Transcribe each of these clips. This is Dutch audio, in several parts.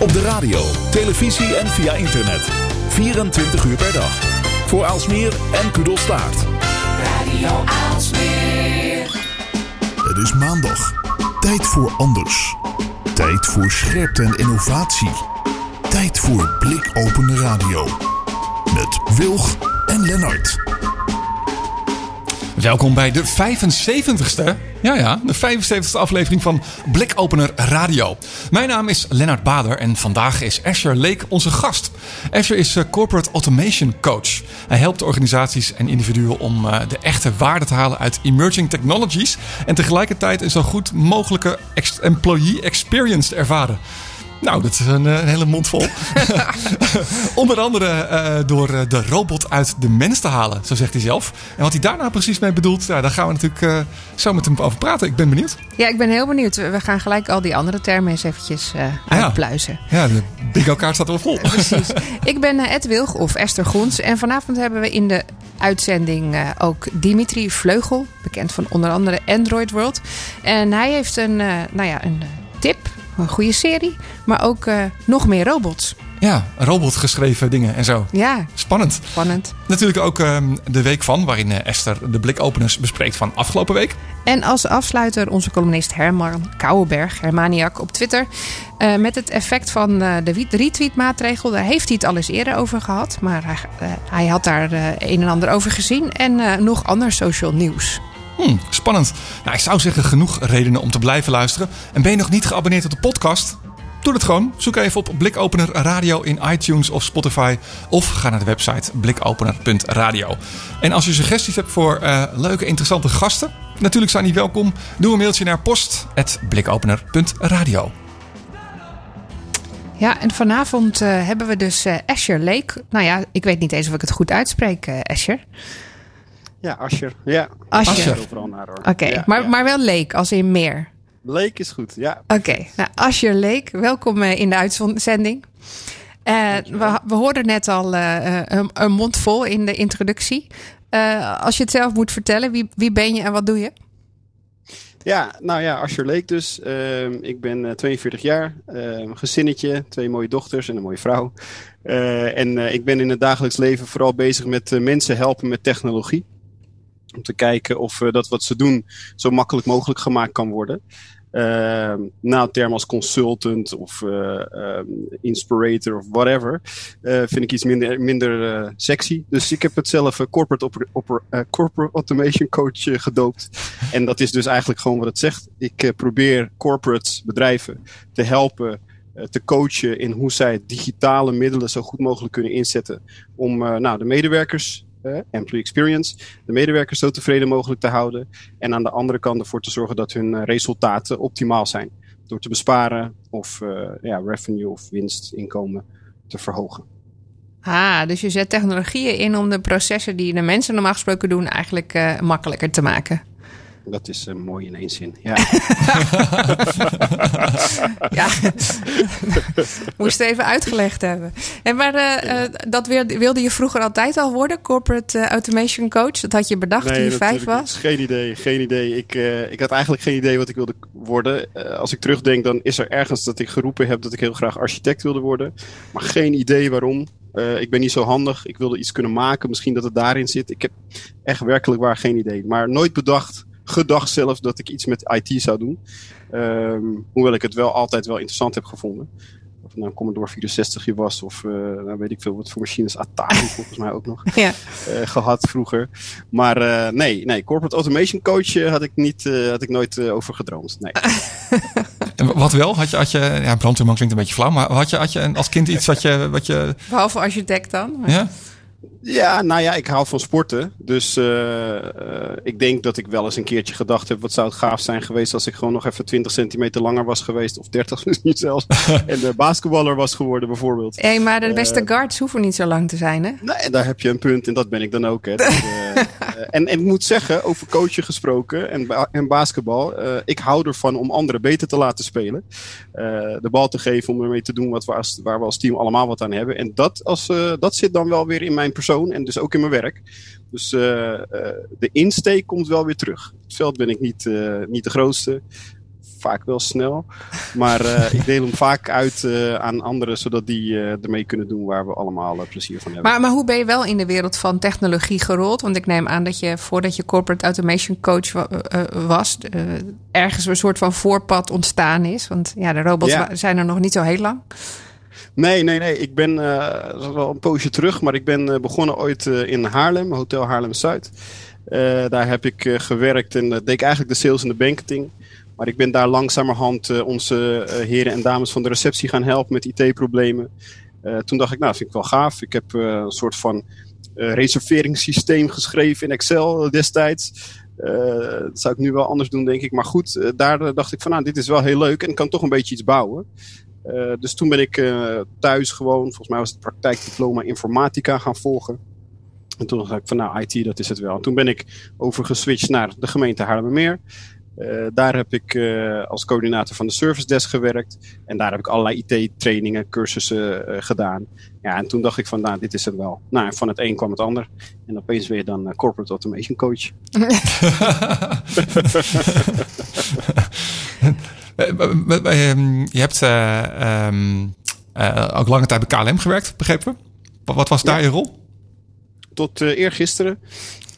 Op de radio, televisie en via internet. 24 uur per dag. Voor Aalsmeer en Kudelstaart. Radio Aalsmeer. Het is maandag. Tijd voor anders. Tijd voor scherpte en innovatie. Tijd voor blikopende radio. Met Wilg en Lennart. Welkom bij de 75ste. Ja, ja, de 75ste aflevering van Blikopener Radio. Mijn naam is Lennart Bader en vandaag is Asher Lake onze gast. Asher is eh, Corporate Automation Coach. Hij helpt organisaties en individuen om uh, de echte waarde te halen uit emerging technologies en tegelijkertijd een zo goed mogelijke employee experience te ervaren. Nou, dat is een, een hele mond vol. Onder andere uh, door de robot uit de mens te halen, zo zegt hij zelf. En wat hij daarna precies mee bedoelt, ja, daar gaan we natuurlijk uh, zo met hem over praten. Ik ben benieuwd. Ja, ik ben heel benieuwd. We gaan gelijk al die andere termen eens eventjes uh, uitpluizen. Ja, de bingo kaart staat er vol. precies. Ik ben Ed Wilg of Esther Groens. En vanavond hebben we in de uitzending ook Dimitri Vleugel, bekend van onder andere Android World. En hij heeft een, nou ja, een tip een goede serie, maar ook uh, nog meer robots. Ja, robotgeschreven dingen en zo. Ja. Spannend. Spannend. Natuurlijk ook um, de week van, waarin uh, Esther de blikopeners bespreekt van afgelopen week. En als afsluiter onze columnist Herman Kouwenberg, Hermaniak op Twitter. Uh, met het effect van de retweet-maatregel. Daar heeft hij het al eens eerder over gehad. Maar hij, hij had daar een en ander over gezien. En nog ander social nieuws. Hmm, spannend. Nou, ik zou zeggen genoeg redenen om te blijven luisteren. En ben je nog niet geabonneerd op de podcast? Doe het gewoon. Zoek even op Blikopener Radio in iTunes of Spotify. Of ga naar de website blikopener.radio. En als je suggesties hebt voor uh, leuke, interessante gasten, natuurlijk zijn die welkom. Doe een mailtje naar post.blikopener.radio. Ja, en vanavond uh, hebben we dus uh, Asher Lake. Nou ja, ik weet niet eens of ik het goed uitspreek, Asher. Ja, Asher. Ja. Asher. Oké, okay. ja, maar, ja. maar wel Leek, als in meer. Leek is goed, ja. Oké, okay. nou Asher Leek, welkom uh, in de uitzending. Uh, we, we hoorden net al uh, een, een, mond vol in de introductie. als je het zelf moet vertellen, wie, wie ben je en wat doe je? Ja, nou ja, Asher Leek dus. Uh, ik ben 42 jaar, uh, gezinnetje, twee mooie dochters en een mooie vrouw. Uh, en ik ben in het dagelijks leven vooral bezig met mensen helpen met technologie. Om te kijken of dat wat ze doen zo makkelijk mogelijk gemaakt kan worden. Uh, na term als consultant of uh, um, inspirator of whatever, uh, vind ik iets minder, minder sexy. Dus ik heb het zelf corporate, corporate automation coach gedoopt. en dat is dus eigenlijk gewoon wat het zegt. Ik probeer corporates, bedrijven, te helpen te coachen in hoe zij digitale middelen zo goed mogelijk kunnen inzetten om nou, de medewerkers uh, employee experience, de medewerkers zo tevreden mogelijk te houden. En aan de andere kant ervoor te zorgen dat hun resultaten optimaal zijn. Door te besparen of uh, ja, revenue of winst, inkomen te verhogen. Ah, dus je zet technologieën in om de processen die de mensen normaal gesproken doen eigenlijk uh, makkelijker te maken. Dat is uh, mooi in één zin. Ja. ja. Moest even uitgelegd hebben. En maar uh, uh, dat wilde je vroeger altijd al worden, corporate automation coach? Dat had je bedacht nee, toen je vijf was? Geen idee, geen idee. Ik, ik had eigenlijk geen idee wat ik wilde worden. als ik terugdenk, dan is er ergens dat ik geroepen heb dat ik heel graag architect wilde worden. Maar geen idee waarom. Uh, ik ben niet zo handig. Ik wilde iets kunnen maken. Misschien dat het daarin zit. Ik heb echt werkelijk waar geen idee. Maar nooit bedacht gedacht zelfs dat ik iets met IT zou doen. Um, hoewel ik het wel altijd wel interessant heb gevonden. Of het nou Commodore 64 je was of uh, nou weet ik veel wat voor machines. Atari volgens mij ook nog ja. uh, gehad vroeger. Maar uh, nee, nee, corporate automation coach had ik, niet, had ik nooit over gedroomd. Nee. wat wel? Had je, had je ja, brandweerman klinkt een beetje flauw, maar had je, had je als kind iets wat je... Wat je... Behalve architect dan? Maar... Ja? Ja, nou ja, ik hou van sporten. Dus uh, uh, ik denk dat ik wel eens een keertje gedacht heb... wat zou het gaaf zijn geweest als ik gewoon nog even 20 centimeter langer was geweest. Of 30 misschien zelfs. en de basketballer was geworden bijvoorbeeld. Hé, hey, maar de beste uh, guards hoeven niet zo lang te zijn, hè? Nee, daar heb je een punt. En dat ben ik dan ook, hè. Dus, en, en ik moet zeggen, over coachen gesproken en, ba en basketbal... ik hou ervan om anderen beter te laten spelen. de bal te geven om ermee te doen wat we als, waar we als team allemaal wat aan hebben. En dat, als, dat zit dan wel weer in mijn persoon en dus ook in mijn werk. Dus uh, uh, de insteek komt wel weer terug. Het veld ben ik niet, uh, niet de grootste. vaak wel snel. Maar eh, ik deel hem vaak uit eh, aan anderen, zodat die ermee kunnen doen waar we allemaal plezier van hebben. Maar, maar hoe ben je wel in de wereld van technologie gerold? Want ik neem aan dat je voordat je corporate automation coach was, ergens een soort van voorpad ontstaan is. Want ja, de robots zijn er nog niet zo heel lang. Nee, nee, nee. Ik ben wel een poosje terug, maar ik ben begonnen ooit in Haarlem, Hotel Haarlem Zuid. daar heb ik gewerkt en deed ik eigenlijk de sales en de banketing. Maar ik ben daar langzamerhand onze heren en dames van de receptie gaan helpen met IT-problemen. Toen dacht ik, nou, vind ik wel gaaf. Ik heb een soort van reserveringssysteem geschreven in Excel destijds. dat zou ik nu wel anders doen, denk ik. Maar goed, daar dacht ik van, nou, dit is wel heel leuk en ik kan toch een beetje iets bouwen. Dus toen ben ik thuis gewoon, volgens mij was het praktijkdiploma informatica gaan volgen. En toen dacht ik van, nou, IT, dat is het wel. En toen ben ik overgeswitcht naar de gemeente Haarlemmermeer. Uh, daar heb ik uh, als coördinator van de service desk gewerkt. En daar heb ik allerlei IT-trainingen, cursussen uh, gedaan. Ja, en toen dacht ik van, nou, dit is het wel. Nou, van het een kwam het ander. En opeens weer dan corporate automation coach. je hebt um, ook lange tijd bij KLM gewerkt, begrepen we? Wat was daar ja. je rol? Tot eergisteren.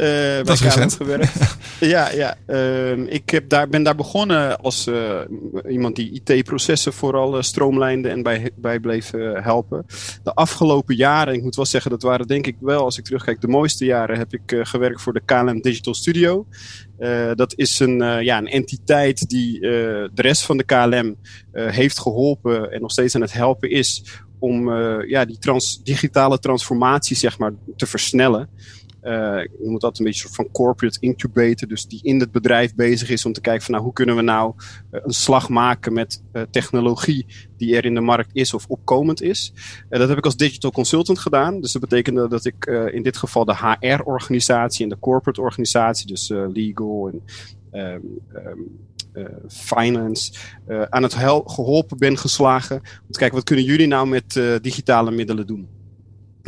Uh, dat is recent. gewerkt. ja, ja. Uh, ik heb daar, ben daar begonnen als uh, iemand die IT-processen vooral stroomlijnde en bij, bij bleef helpen. De afgelopen jaren, ik moet wel zeggen, dat waren denk ik wel, als ik terugkijk, de mooiste jaren, heb ik gewerkt voor de KLM Digital Studio. Dat is een, ja, een entiteit die de rest van de KLM heeft geholpen en nog steeds aan het helpen is om ja, die digitale transformatie zeg maar, te versnellen. Uh, je moet dat een beetje soort van corporate incubator, dus die in het bedrijf bezig is om te kijken van nou, hoe kunnen we nou uh, een slag maken met uh, technologie die er in de markt is of opkomend is. dat heb ik als digital consultant gedaan. Dus dat betekende dat ik in dit geval de HR-organisatie en de corporate organisatie, dus legal en um, um, finance, aan het geholpen ben geslagen. Om te kijken, wat kunnen jullie nou met digitale middelen doen?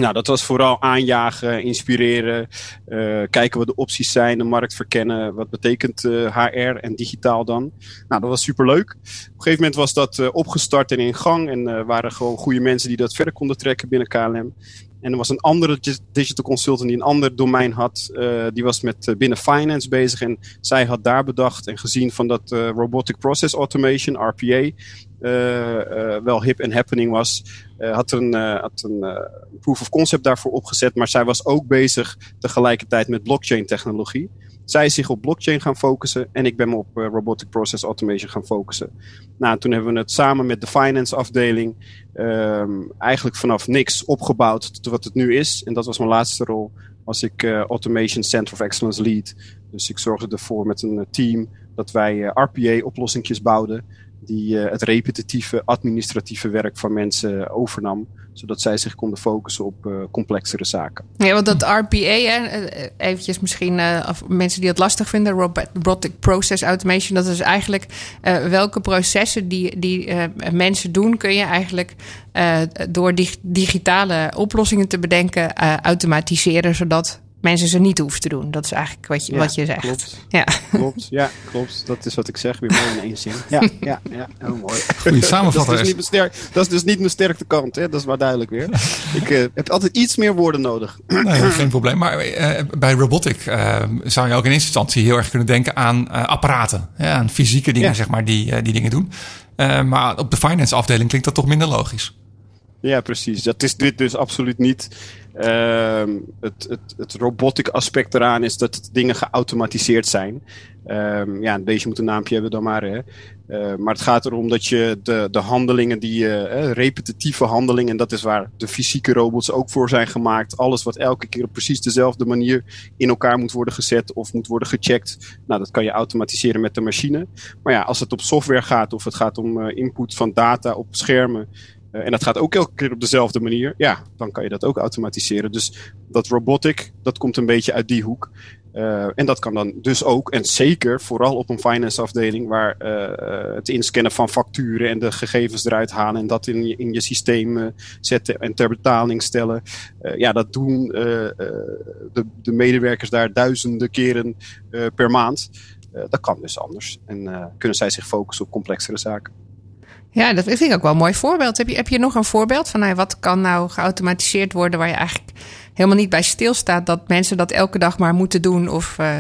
Nou, dat was vooral aanjagen, inspireren, uh, kijken wat de opties zijn, de markt verkennen. Wat betekent HR en digitaal dan? Nou, dat was superleuk. Op een gegeven moment was dat uh, opgestart en in gang. En waren gewoon goede mensen die dat verder konden trekken binnen KLM. En er was een andere digital consultant die een ander domein had. Uh, die was met uh, binnen finance bezig. En zij had daar bedacht en gezien van dat uh, robotic process automation, RPA, wel hip en happening was. had een, had een proof of concept daarvoor opgezet. Maar zij was ook bezig tegelijkertijd met blockchain technologie. Zij is zich op blockchain gaan focussen en ik ben me op robotic process automation gaan focussen. Nou, toen hebben we het samen met de finance afdeling um, eigenlijk vanaf niks opgebouwd tot wat het nu is. En dat was mijn laatste rol. Was ik uh, Automation Center of Excellence Lead. Dus ik zorgde ervoor met een team dat wij uh, RPA-oplossingjes bouwden. Die uh, het repetitieve administratieve werk van mensen overnam zodat zij zich konden focussen op uh, complexere zaken. Ja, want dat RPA, hè, eventjes misschien uh, mensen die het lastig vinden, Robotic Process Automation, dat is eigenlijk welke processen die, die mensen doen, kun je eigenlijk door dig digitale oplossingen te bedenken automatiseren, zodat mensen ze niet hoeven te doen. Dat is eigenlijk wat je, wat je zegt. Klopt. Ja. klopt. Ja, klopt. Dat is wat ik zeg. Weer mooi in één zin. Ja, ja, ja. Heel mooi. Goeie samenvatting. dat, is dus niet dat is dus niet mijn sterkte kant. Hè? Dat is maar duidelijk weer. ik uh, heb altijd iets meer woorden nodig. nee, geen probleem. Maar uh, bij robotic uh, zou je ook in eerste instantie heel erg kunnen denken aan apparaten. Ja, aan fysieke dingen, zeg maar, die, die dingen doen. maar op de finance afdeling klinkt dat toch minder logisch. Ja, precies. Dat is dit dus absoluut niet. Uh, het, het, het robotic aspect eraan is dat dingen geautomatiseerd zijn. Um, ja, beetje moet een naampje hebben dan maar. Hè. Uh, maar het gaat erom dat je de, de handelingen, die uh, repetitieve handelingen, en dat is waar de fysieke robots ook voor zijn gemaakt. Alles wat elke keer op precies dezelfde manier in elkaar moet worden gezet of moet worden gecheckt. Nou, dat kan je automatiseren met de machine. Maar ja, als het op software gaat of het gaat om uh, input van data op schermen. Uh, en dat gaat ook elke keer op dezelfde manier. Ja, dan kan je dat ook automatiseren. Dus dat robotic, dat komt een beetje uit die hoek. Uh, en dat kan dan dus ook, en zeker vooral op een finance afdeling, waar uh, het inscannen van facturen en de gegevens eruit halen en dat in je, in je systeem zetten en ter betaling stellen. ja, dat doen de, de, medewerkers daar duizenden keren per maand. Eh, dat kan dus anders. En eh, kunnen zij zich focussen op complexere zaken. Ja, dat vind ik ook wel een mooi voorbeeld. Heb je, heb je nog een voorbeeld van nou, wat kan nou geautomatiseerd worden waar je eigenlijk helemaal niet bij stilstaat dat mensen dat elke dag maar moeten doen? Of uh,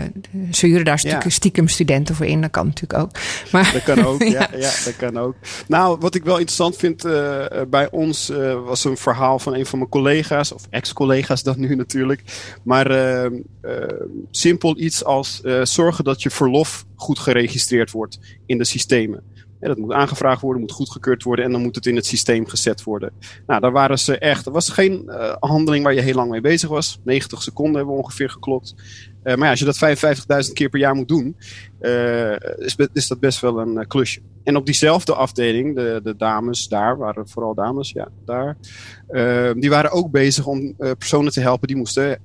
ze huren daar Ja. stiekem studenten voor in, dat kan natuurlijk ook. Maar, Dat kan ook, ja. Ja. ja. dat kan ook. Nou, wat ik wel interessant vind eh, bij ons eh, was een verhaal van een van mijn collega's, of ex-collega's dan nu natuurlijk. Maar simpel iets als zorgen dat je verlof goed geregistreerd wordt in de systemen. Dat moet aangevraagd worden, moet goedgekeurd worden en dan moet het in het systeem gezet worden. Nou, daar waren ze echt. Er was geen eh, handeling waar je heel lang mee bezig was. 90 seconden hebben we ongeveer geklokt. Eh, maar ja, als je dat 55.000 keer per jaar moet doen, eh, is, is dat best wel een eh, klusje. En op diezelfde afdeling, de, de dames daar, waren vooral dames, ja, daar. die waren ook bezig om personen te helpen die moesten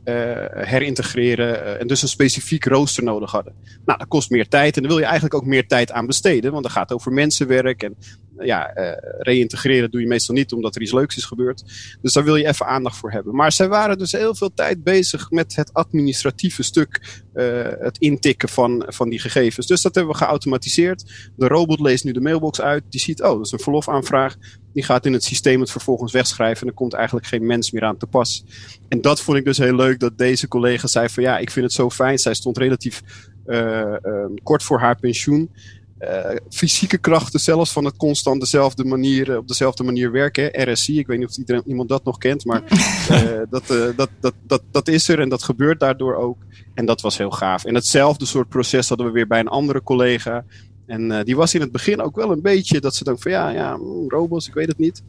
herintegreren en dus een specifiek rooster nodig hadden. Nou, dat kost meer tijd en daar wil je eigenlijk ook meer tijd aan besteden, want dat gaat over mensenwerk en ja, eh reïntegreren doe je meestal niet omdat er iets leuks is gebeurd. Dus daar wil je even aandacht voor hebben. Maar zij waren dus heel veel tijd bezig met het administratieve stuk, eh, het intikken van, van die gegevens. Dus dat hebben we geautomatiseerd. De robot leest nu de mailbox uit. Die ziet, oh, dat is een verlofaanvraag. Die gaat in het systeem het vervolgens wegschrijven. En er komt eigenlijk geen mens meer aan te pas. En dat vond ik dus heel leuk dat deze collega zei van ja, ik vind het zo fijn. Zij stond relatief eh, kort voor haar pensioen. Eh, fysieke krachten zelfs van het constant dezelfde manier, eh, op dezelfde manier werken. hè. RSI, ik weet niet of iedereen, iemand dat nog kent, maar eh, dat, eh, dat, dat, dat, dat is er en dat gebeurt daardoor ook. En dat was heel gaaf. En hetzelfde soort proces hadden we weer bij een andere collega. En eh, die was in het begin ook wel een beetje dat ze dacht van ja, ja, mm, robots, ik weet het niet.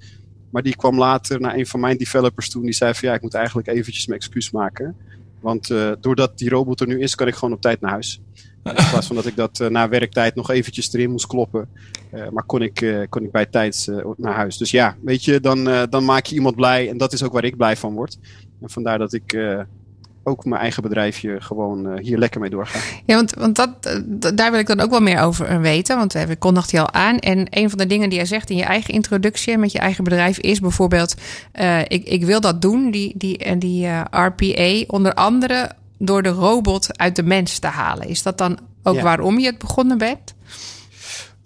Maar die kwam later naar een van mijn developers toe en die zei van ja, ik moet eigenlijk eventjes mijn excuus maken. Want eh, doordat die robot er nu is, kan ik gewoon op tijd naar huis. In plaats van dat ik dat eh, na werktijd nog eventjes erin moest kloppen. Eh, maar kon ik, eh, kon ik bij tijd naar huis. Dus ja, weet je, dan, dan maak je iemand blij. En dat is ook waar ik blij van word. En vandaar dat ik ook mijn eigen bedrijfje gewoon hier lekker mee doorga. Ja, want, want dat, daar wil ik dan ook wel meer over weten. Want we kondigden die al aan. En een van de dingen die jij zegt in je eigen introductie met je eigen bedrijf is bijvoorbeeld: ik, ik wil dat doen, die, die, die RPA, onder andere door de robot uit de mens te halen. Is dat dan ook Ja. waarom je het begonnen bent?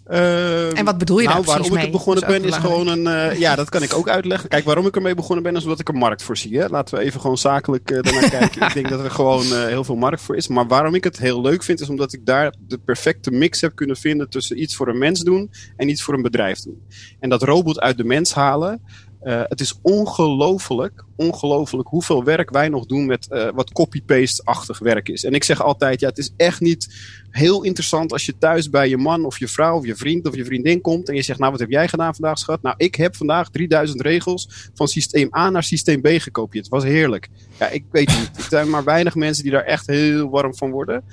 Ehm, En wat bedoel je nou, daar waarom ik het begonnen ben is gewoon een... eh, ja, dat kan ik ook uitleggen. Kijk, waarom ik ermee begonnen ben is omdat ik er markt voor zie. Hè? Laten we even gewoon zakelijk eh daarnaar kijken. Ik denk dat er gewoon eh, heel veel markt voor is. Maar waarom ik het heel leuk vind is omdat ik daar de perfecte mix heb kunnen vinden tussen iets voor een mens doen en iets voor een bedrijf doen. En dat robot uit de mens halen... eh, het is ongelooflijk, ongelooflijk hoeveel werk wij nog doen met eh, wat copy-paste-achtig werk is. En ik zeg altijd, ja, het is echt niet heel interessant als je thuis bij je man of je vrouw of je vriend of je vriendin komt en je zegt, nou wat heb jij gedaan vandaag schat? Nou, ik heb vandaag 3000 regels van systeem A naar systeem B gekopieerd. Het was heerlijk. Ja, ik weet niet. Er zijn maar weinig mensen die daar echt heel warm van worden.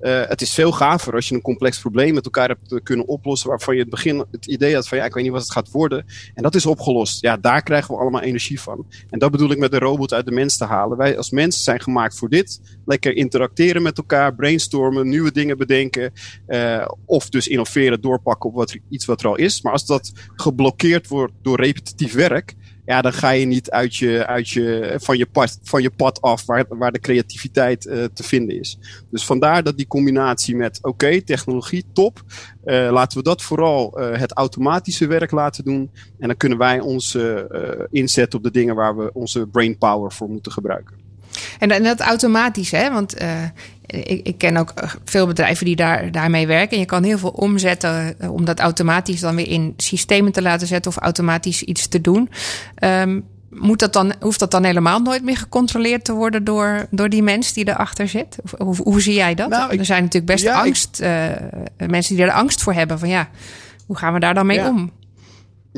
Eh, het is veel gaver als je een complex probleem met elkaar hebt kunnen oplossen waarvan je het begin het idee had van ja, ik weet niet wat het gaat worden. En dat is opgelost. Ja, daar krijgen we allemaal energie van. En dat bedoel ik met de robot uit de mens te halen. Wij als mensen zijn gemaakt voor dit. Lekker interacteren met elkaar, brainstormen, nieuwe dingen bedenken. eh, of dus innoveren, doorpakken op wat, iets wat er al is. Maar als dat geblokkeerd wordt door repetitief werk, ja, dan ga je niet uit je, uit je, van, je pad, van je pad af waar, waar de creativiteit eh, te vinden is. Dus vandaar dat die combinatie met, oké, technologie, top. Eh, laten we dat vooral eh, het automatische werk laten doen. En dan kunnen wij eh, inzetten op de dingen waar we onze brainpower voor moeten gebruiken. En, en dat automatisch, hè? Want eh, ik, ik ken ook eh, veel bedrijven die daar, daarmee werken. En je kan heel veel omzetten eh, om dat automatisch dan weer in systemen te laten zetten of automatisch iets te doen. Ehm, moet dat dan, hoeft dat dan helemaal nooit meer gecontroleerd te worden door, door die mens die erachter zit? Of, hoe, hoe zie jij dat? Nou, ik- er zijn natuurlijk best ja, ik- angst, eh, mensen die er angst voor hebben. Van ja, hoe gaan we daar dan mee Ja. om?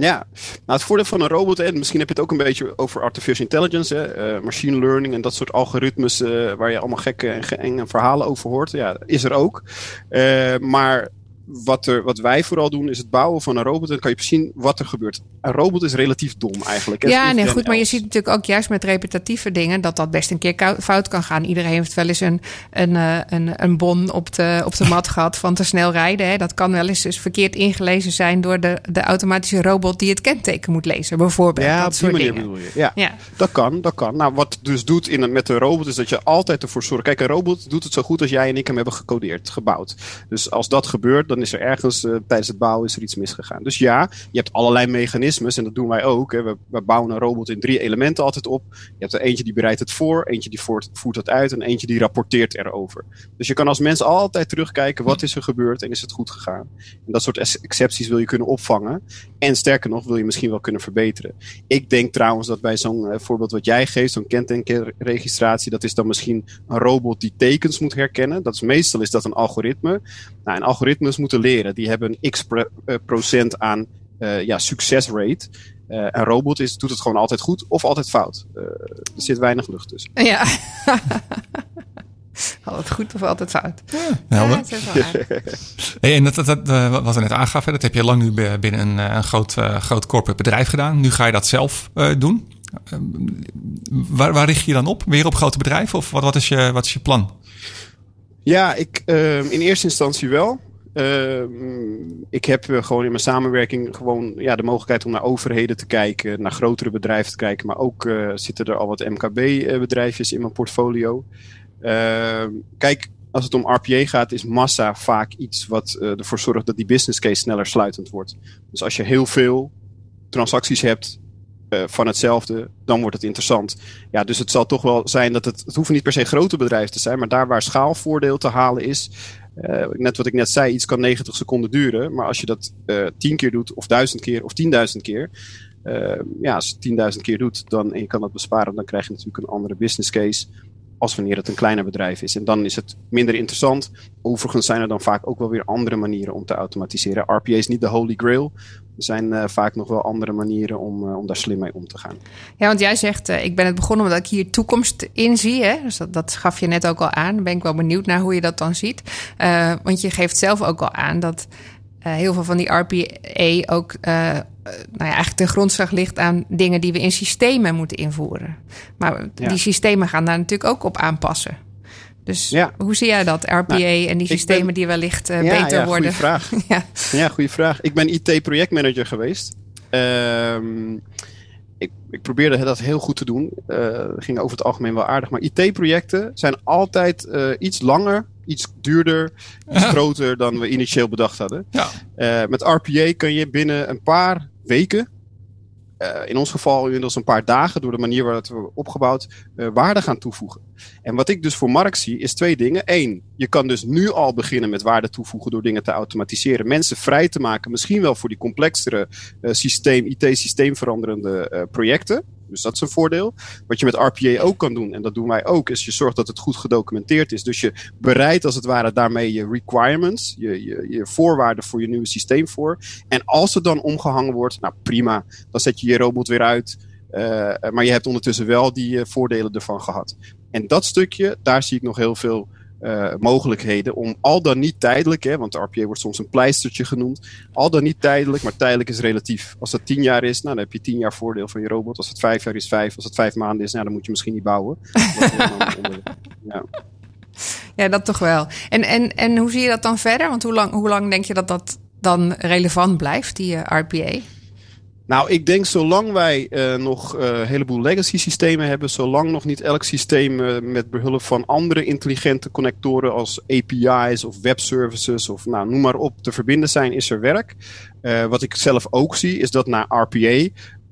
Ja, nou het voordeel van een robot, en misschien heb je het ook een beetje over artificial intelligence, hè, eh, machine learning en dat soort algoritmes eh, waar je allemaal gekke en, ge- enge verhalen over hoort. Ja, is er ook. Eh, maar wat, er, wat wij vooral doen is het bouwen van een robot. En dan kan je precies zien wat er gebeurt. Een robot is relatief dom eigenlijk. Ja, nee, goed. Maar je ziet natuurlijk ook juist met repetitieve dingen dat dat best een keer fout kan gaan. Iedereen heeft wel eens een, een, eh, een, een bon op de, op de mat gehad van te snel rijden. Hè. Dat kan wel eens dus verkeerd ingelezen zijn door de, de automatische robot die het kenteken moet lezen, bijvoorbeeld. Ja, dat op die manier dingen. bedoel je. Ja. Ja. Dat kan, dat kan. Nou, wat dus doet in, met een robot is dat je altijd ervoor zorgt. Kijk, een robot doet het zo goed als jij en ik hem hebben gecodeerd, gebouwd. Dus als dat gebeurt, dan is er ergens eh, tijdens het bouwen is er iets misgegaan. Dus ja, je hebt allerlei mechanismes en dat doen wij ook. Hè. We, we bouwen een robot in drie elementen altijd op. Je hebt er eentje die bereidt het voor, eentje die voert, voert het uit en eentje die rapporteert erover. Dus je kan als mens altijd terugkijken wat is er gebeurd en is het goed gegaan. En dat soort ex- excepties wil je kunnen opvangen. En sterker nog, wil je misschien wel kunnen verbeteren. Ik denk trouwens dat bij zo'n eh, voorbeeld wat jij geeft, zo'n kentekenregistratie, dat is dan misschien een robot die tekens moet herkennen. Dat is meestal is dat een algoritme. Nou, en algoritmes leren. Die hebben een x eh, procent aan eh, ja, succesrate. Eh, een robot is, doet het gewoon altijd goed of altijd fout. Eh, er zit weinig lucht tussen. Ja. altijd goed of altijd fout. Helder. Ja. Hey, en dat, dat, dat, wat we net aangaf, hè, dat heb je lang nu bi- binnen een, een groot, groot corporate bedrijf gedaan. Nu ga je dat zelf eh, doen. Waar, waar richt je je dan op? Weer op grote bedrijven? Of wat, wat, is, je, wat is je plan? Ja, ik, ehm, in eerste instantie wel. Ehm, ik heb eh, gewoon in mijn samenwerking gewoon ja, de mogelijkheid om naar overheden te kijken, naar grotere bedrijven te kijken. Maar ook eh, zitten er al wat MKB-bedrijfjes in mijn portfolio. Ehm, kijk, als het om RPA gaat, is massa vaak iets wat eh, ervoor zorgt dat die business case sneller sluitend wordt. Dus als je heel veel transacties hebt eh, van hetzelfde, dan wordt het interessant. Ja, dus het zal toch wel zijn dat het, het hoeven niet per se grote bedrijven te zijn, maar daar waar schaalvoordeel te halen is, eh, net wat ik net zei, iets kan 90 seconden duren, maar als je dat eh 10 keer doet, of 1000 keer, of 10.000 keer, eh, ja, als je 10.000 keer doet, dan, en je kan dat besparen, dan krijg je natuurlijk een andere business case als wanneer het een kleiner bedrijf is. En dan is het minder interessant. Overigens zijn er dan vaak ook wel weer andere manieren om te automatiseren. RPA is niet de holy grail. Er zijn eh, vaak nog wel andere manieren om, eh, om daar slim mee om te gaan. Ja, want jij zegt, eh, ik ben het begonnen omdat ik hier toekomst in zie. Hè? Dus dat, dat gaf je net ook al aan. Dan ben ik wel benieuwd naar hoe je dat dan ziet. Want je geeft zelf ook al aan dat heel veel van die RPA ook nou ja, eigenlijk ten grondslag ligt aan dingen die we in systemen moeten invoeren. Maar Ja. die systemen gaan daar natuurlijk ook op aanpassen. Dus Ja. hoe zie jij dat, RPA en die systemen ben- die wellicht eh, ja, beter ja, worden? Goeie vraag. ja. Ja, goede vraag. Ik ben IT-projectmanager geweest. Ehm, ik, ik probeerde dat heel goed te doen. Eh ging over het algemeen wel aardig. Maar IT-projecten zijn altijd eh, iets langer, iets duurder, iets Ja. groter dan we initieel bedacht hadden. Ja. Eh, met RPA kun je binnen een paar weken, eh, in ons geval inmiddels een paar dagen, door de manier waarop wordt opgebouwd, eh, waarde gaan toevoegen. En wat ik dus voor Mark zie, is twee dingen. Eén, je kan dus nu al beginnen met waarde toevoegen door dingen te automatiseren. Mensen vrij te maken, misschien wel voor die complexere eh, systeem, IT-systeemveranderende projecten. Dus dat is een voordeel. Wat je met RPA ook kan doen, en dat doen wij ook, is je zorgt dat het goed gedocumenteerd is. Dus je bereidt als het ware daarmee je requirements, je, je, je voorwaarden voor je nieuwe systeem voor. En als het dan omgehangen wordt, nou prima, dan zet je je robot weer uit. Eh, maar je hebt ondertussen wel die eh, voordelen ervan gehad. En dat stukje, daar zie ik nog heel veel eh, mogelijkheden om al dan niet tijdelijk, hè, want de RPA wordt soms een pleistertje genoemd, al dan niet tijdelijk, maar tijdelijk is relatief. Als dat tien jaar is, nou, dan heb je tien jaar voordeel van je robot. Als het vijf jaar is, vijf. Als het vijf maanden is, nou, dan moet je misschien niet bouwen. Ja. Ja, dat toch wel. En, en, en hoe zie je dat dan verder? Want hoe lang, hoe lang denk je dat dat dan relevant blijft, die eh, RPA? Nou, ik denk zolang wij eh, nog eh, een heleboel legacy systemen hebben, zolang nog niet elk systeem eh, met behulp van andere intelligente connectoren als API's of webservices of nou, noem maar op te verbinden zijn, is er werk. Wat ik zelf ook zie, is dat na RPA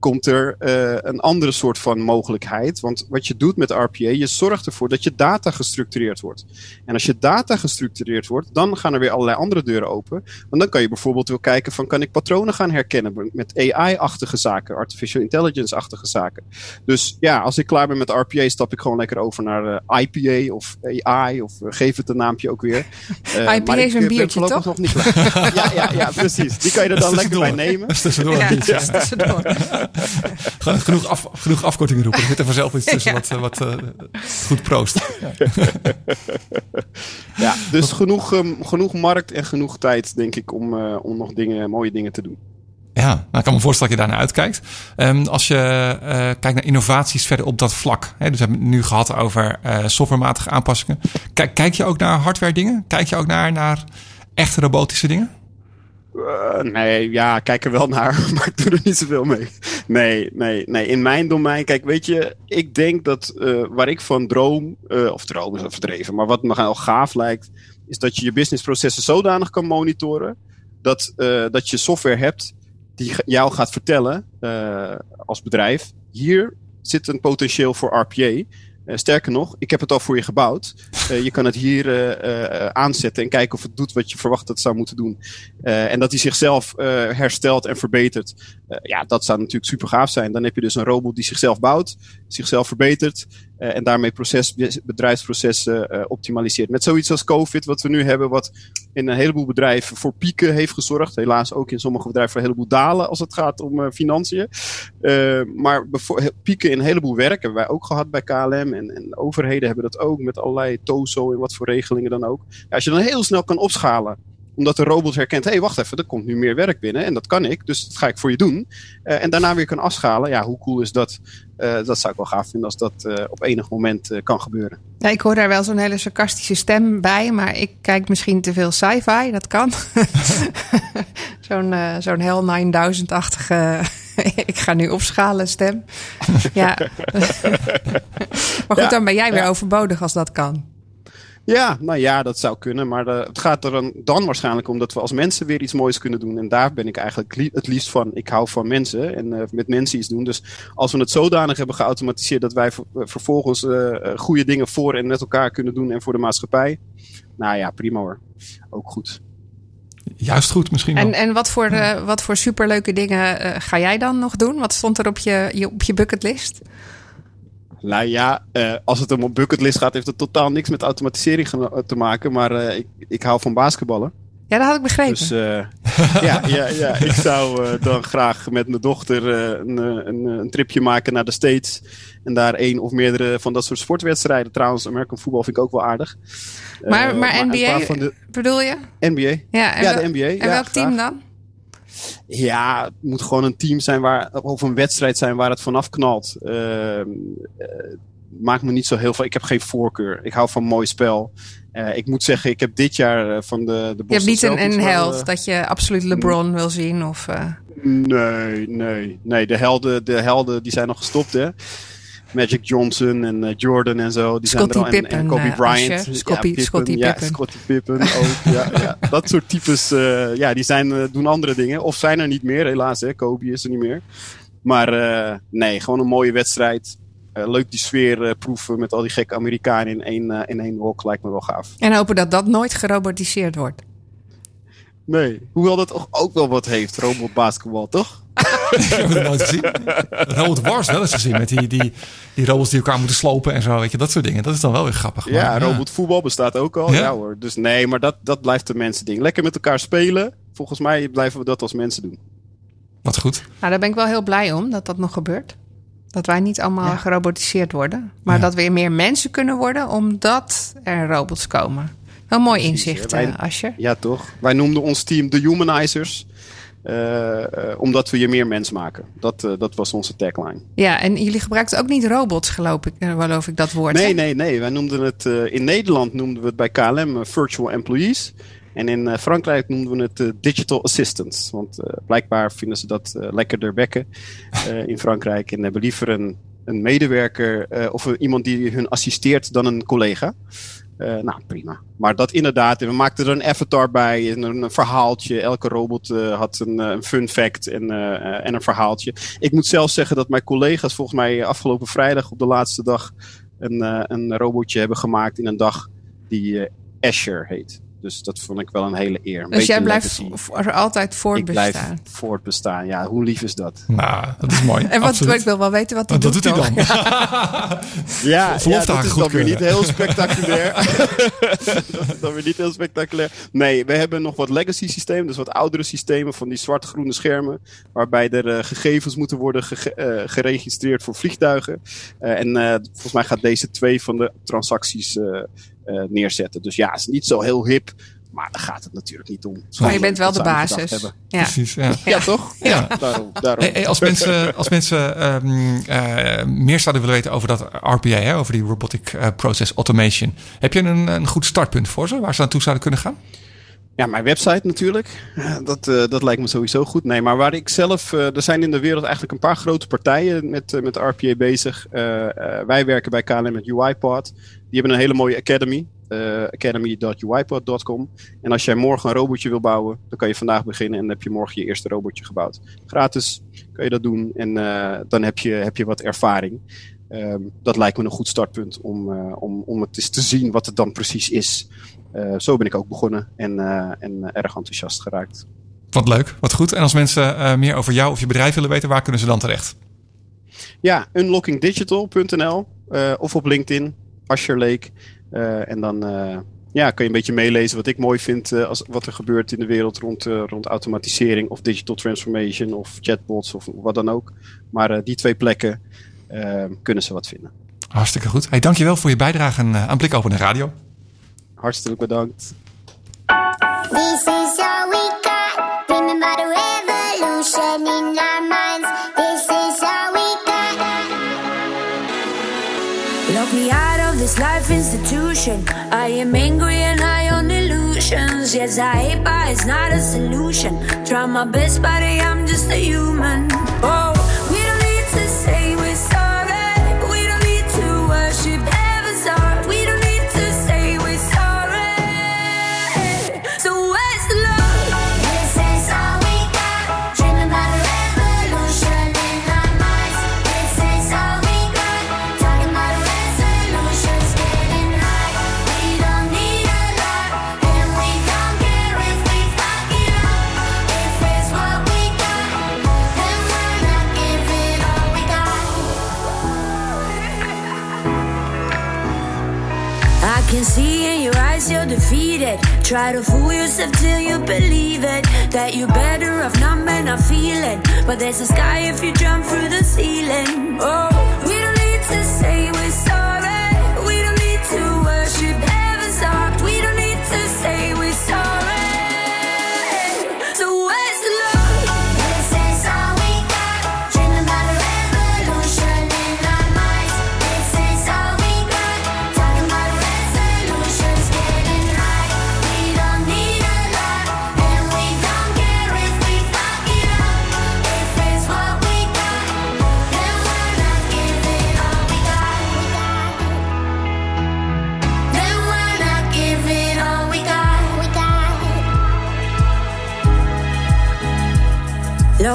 komt er eh, een andere soort van mogelijkheid. Want wat je doet met RPA, je zorgt ervoor dat je data gestructureerd wordt. En als je data gestructureerd wordt, dan gaan er weer allerlei andere deuren open. Want dan kan je bijvoorbeeld wel kijken van kan ik patronen gaan herkennen met AI-achtige zaken, artificial intelligence-achtige zaken. Dus ja, als ik klaar ben met RPA, stap ik gewoon lekker over naar eh, IPA of AI of eh, geef het een naampje ook weer. Eh, IPA maar is ik, een ben biertje, toch? nog niet klaar. ja, ja, ja, precies. Die kan je er dan lekker bij nemen. Dat is tussendoor. Ja, Ja. dat is tussendoor. Genoeg, af, genoeg afkortingen roepen. Er zit er vanzelf iets tussen wat, eh, wat eh, goed proost. Ja, dus genoeg, ehm, genoeg markt en genoeg tijd, denk ik, om, eh, om nog dingen, mooie dingen te doen. Ja, nou, ik kan me voorstellen dat je daarnaar uitkijkt. Ehm, als je eh, kijkt naar innovaties verder op dat vlak. Hè, dus we hebben het nu gehad over eh, softwarematige aanpassingen. Kijk, kijk je ook naar hardware dingen? Kijk je ook naar, naar echte robotische dingen? Eh, nee, ja, kijk er wel naar, maar ik doe er niet zoveel mee. Nee, nee, nee. In mijn domein, kijk, weet je, ik denk dat eh, waar ik van droom, eh, of droom is overdreven, maar wat me al gaaf lijkt, is dat je je businessprocessen zodanig kan monitoren dat, dat je software hebt die jou gaat vertellen als bedrijf, hier zit een potentieel voor RPA. Eh, sterker nog, ik heb het al voor je gebouwd. Eh, je kan het hier eh, aanzetten en kijken of het doet wat je verwacht dat het zou moeten doen. En dat hij zichzelf herstelt en verbetert. Eh, ja, dat zou natuurlijk super gaaf zijn. Dan heb je dus een robot die zichzelf bouwt, zichzelf verbetert. eh, en daarmee proces, bedrijfsprocessen eh, optimaliseert. Met zoiets als COVID, wat we nu hebben, wat in een heleboel bedrijven voor pieken heeft gezorgd. Helaas ook in sommige bedrijven voor een heleboel dalen als het gaat om financiën. Maar pieken in een heleboel werk hebben wij ook gehad bij KLM. En, en overheden hebben dat ook met allerlei TOZO en wat voor regelingen dan ook. Ja, als je dan heel snel kan opschalen omdat de robot herkent, hé, hey, wacht even, er komt nu meer werk binnen en dat kan ik, dus dat ga ik voor je doen. Eh, en daarna weer kan afschalen. Ja, hoe cool is dat? Eh, dat zou ik wel gaaf vinden als dat eh, op enig moment kan gebeuren. Ja, ik hoor daar wel zo'n hele sarcastische stem bij, maar ik kijk misschien te veel sci-fi, dat kan. zo'n zo'n Hell 9000-achtige, ik ga nu opschalen stem. ja. maar goed, Ja, dan ben jij weer ja. overbodig als dat kan. Ja, nou ja, dat zou kunnen. Maar eh, het gaat er dan, dan waarschijnlijk om dat we als mensen weer iets moois kunnen doen. En daar ben ik eigenlijk li- het liefst van. Ik hou van mensen en eh, met mensen iets doen. Dus als we het zodanig hebben geautomatiseerd dat wij ver- vervolgens eh, eh, goede dingen voor en met elkaar kunnen doen en voor de maatschappij. Nou ja, prima hoor. Ook goed. Juist goed misschien wel. En, en wat, voor, eh, wat voor superleuke dingen ga jij dan nog doen? Wat stond er op je, je, op je bucketlist? Nou ja, eh, als het om een bucketlist gaat, heeft het totaal niks met automatisering te maken. Maar eh, ik, ik hou van basketballen. Ja, dat had ik begrepen. Dus eh, ja, ja, ja, ik zou dan graag met mijn dochter een, een, een tripje maken naar de States. En daar één of meerdere van dat soort sportwedstrijden. Trouwens, American voetbal vind ik ook wel aardig. Maar, maar NBA, de bedoel je? NBA. Ja, en, Ja, de NBA. en ja, welk team dan? Ja, het moet gewoon een team zijn waar, of een wedstrijd zijn waar het vanaf knalt. Ehm, eh, maakt me niet zo heel veel. Ik heb geen voorkeur. Ik hou van mooi spel. Eh, ik moet zeggen, ik heb dit jaar eh, van de, de Je hebt Boston niet een, een held dat je absoluut LeBron wil zien? Of, Nee, nee, nee. De helden, de helden die zijn nog gestopt, hè. Magic Johnson en eh, Jordan en zo. Die Scottie zijn er al. En, Pippen, en Kobe eh, Bryant. Scottie- Pippen, Scottie ja, Pippen. Scottie Pippen ook. ja, ja. Dat soort types, eh, ja, die zijn, doen andere dingen. Of zijn er niet meer, helaas. Hè. Kobe is er niet meer. Maar nee, gewoon een mooie wedstrijd. Leuk die sfeer proeven met al die gekke Amerikanen in één, eh, in één hok. Lijkt me wel gaaf. en hopen dat dat nooit gerobotiseerd wordt. Nee, hoewel dat ook- ook wel wat heeft, robotbasketbal, toch? Ik heb het nooit gezien. Robot Wars wel eens gezien. Met die, die, die robots die elkaar moeten slopen en zo. Weet je, dat soort dingen. Dat is dan wel weer grappig. Ja, maar, robotvoetbal bestaat ook al. Ja? Ja, hoor. Dus nee, maar dat, dat blijft de mensen ding. Lekker met elkaar spelen. Volgens mij blijven we dat als mensen doen. Wat goed. Nou, daar ben ik wel heel blij om dat dat nog gebeurt. Dat wij niet allemaal gerobotiseerd worden. Maar Ja. dat weer meer mensen kunnen worden omdat er robots komen. Wel mooi inzicht. Wij- eh, Asje. Ja, toch? Wij noemden ons team de Humanizers. Eh, eh, omdat we je meer mens maken. Dat, eh, dat was onze tagline. Ja, en jullie gebruikten ook niet robots, geloof ik, geloof ik dat woord. Nee, hè? nee, nee. Wij noemden het in Nederland noemden we het bij KLM virtual employees. En in Frankrijk noemden we het digital assistants. Want blijkbaar vinden ze dat eh, lekkerder bekken in Frankrijk. En hebben liever een, een medewerker of iemand die hun assisteert dan een collega. Eh, nou, prima. Maar dat inderdaad, we maakten er een avatar bij en een, een verhaaltje. Elke robot eh, had een, eh, een fun fact en, en een verhaaltje. Ik moet zelf zeggen dat mijn collega's volgens mij afgelopen vrijdag op de laatste dag een, een robotje hebben gemaakt in een dag die Azure heet. Dus dat vond ik wel een hele eer. Een Dus jij blijft voor altijd Ik blijf voortbestaan. voortbestaan. Ja, hoe lief is dat? Nou, dat is mooi. En wat, ik wil wel weten wat hij dat doet, doet hij dan. Ja, ja dat is dan weer niet heel spectaculair. dat is dan weer niet heel spectaculair. Nee, we hebben nog wat legacy systemen. Dus wat oudere systemen van die zwart-groene schermen. Waarbij er eh, gegevens moeten worden gege- eh, geregistreerd voor vliegtuigen. Eh, en eh, volgens mij gaat deze twee van de transacties neerzetten. Dus ja, het is niet zo heel hip. Maar daar gaat het natuurlijk niet om. Maar je bent wel de basis. Ja. Precies, ja. Ja, toch? Ja. Daarom. daarom. Hey, hey, als mensen, als mensen ehm, eh, meer zouden willen weten over dat RPA, hè, over die Robotic eh, Process Automation, heb je een, een goed startpunt voor ze waar ze naartoe zouden kunnen gaan? Ja, mijn website natuurlijk. Dat, eh, dat lijkt me sowieso goed. Nee, maar waar ik zelf. eh, er zijn in de wereld eigenlijk een paar grote partijen met, eh, met RPA bezig. Wij werken bij KLM met UiPod. Die hebben een hele mooie academy. academy.uipod.com. En als jij morgen een robotje wil bouwen, dan kan je vandaag beginnen en dan heb je morgen je eerste robotje gebouwd. Gratis kan je dat doen en dan heb je, heb je wat ervaring. Ehm, dat lijkt me een goed startpunt om, om, om het eens te zien wat het dan precies is. Eh, zo ben ik ook begonnen en, eh, en eh, erg enthousiast geraakt. Wat leuk, wat goed. En als mensen meer over jou of je bedrijf willen weten, waar kunnen ze dan terecht? Ja, unlockingdigital.nl of op LinkedIn, Asher Lake. En dan ja, kun je een beetje meelezen wat ik mooi vind als, wat er gebeurt in de wereld rond, rond automatisering of digital transformation of chatbots of wat dan ook. Maar die twee plekken kunnen ze wat vinden. Hartstikke goed. Hey, dankjewel voor je bijdrage aan, aan Blik Open Radio. Hartstikke bedankt. This is all we got. Remember the revolution in our minds. This is all we got. Lock me out of this life institution. I am angry and I own illusions. Yes, I hate, but it's not a solution. Try my best, but I'm just a human. Oh, Try to fool yourself till you believe it. That you're better off not man not feeling. But there's a sky if you jump through the ceiling. Oh, we don't need to say we're sorry. We don't need to worship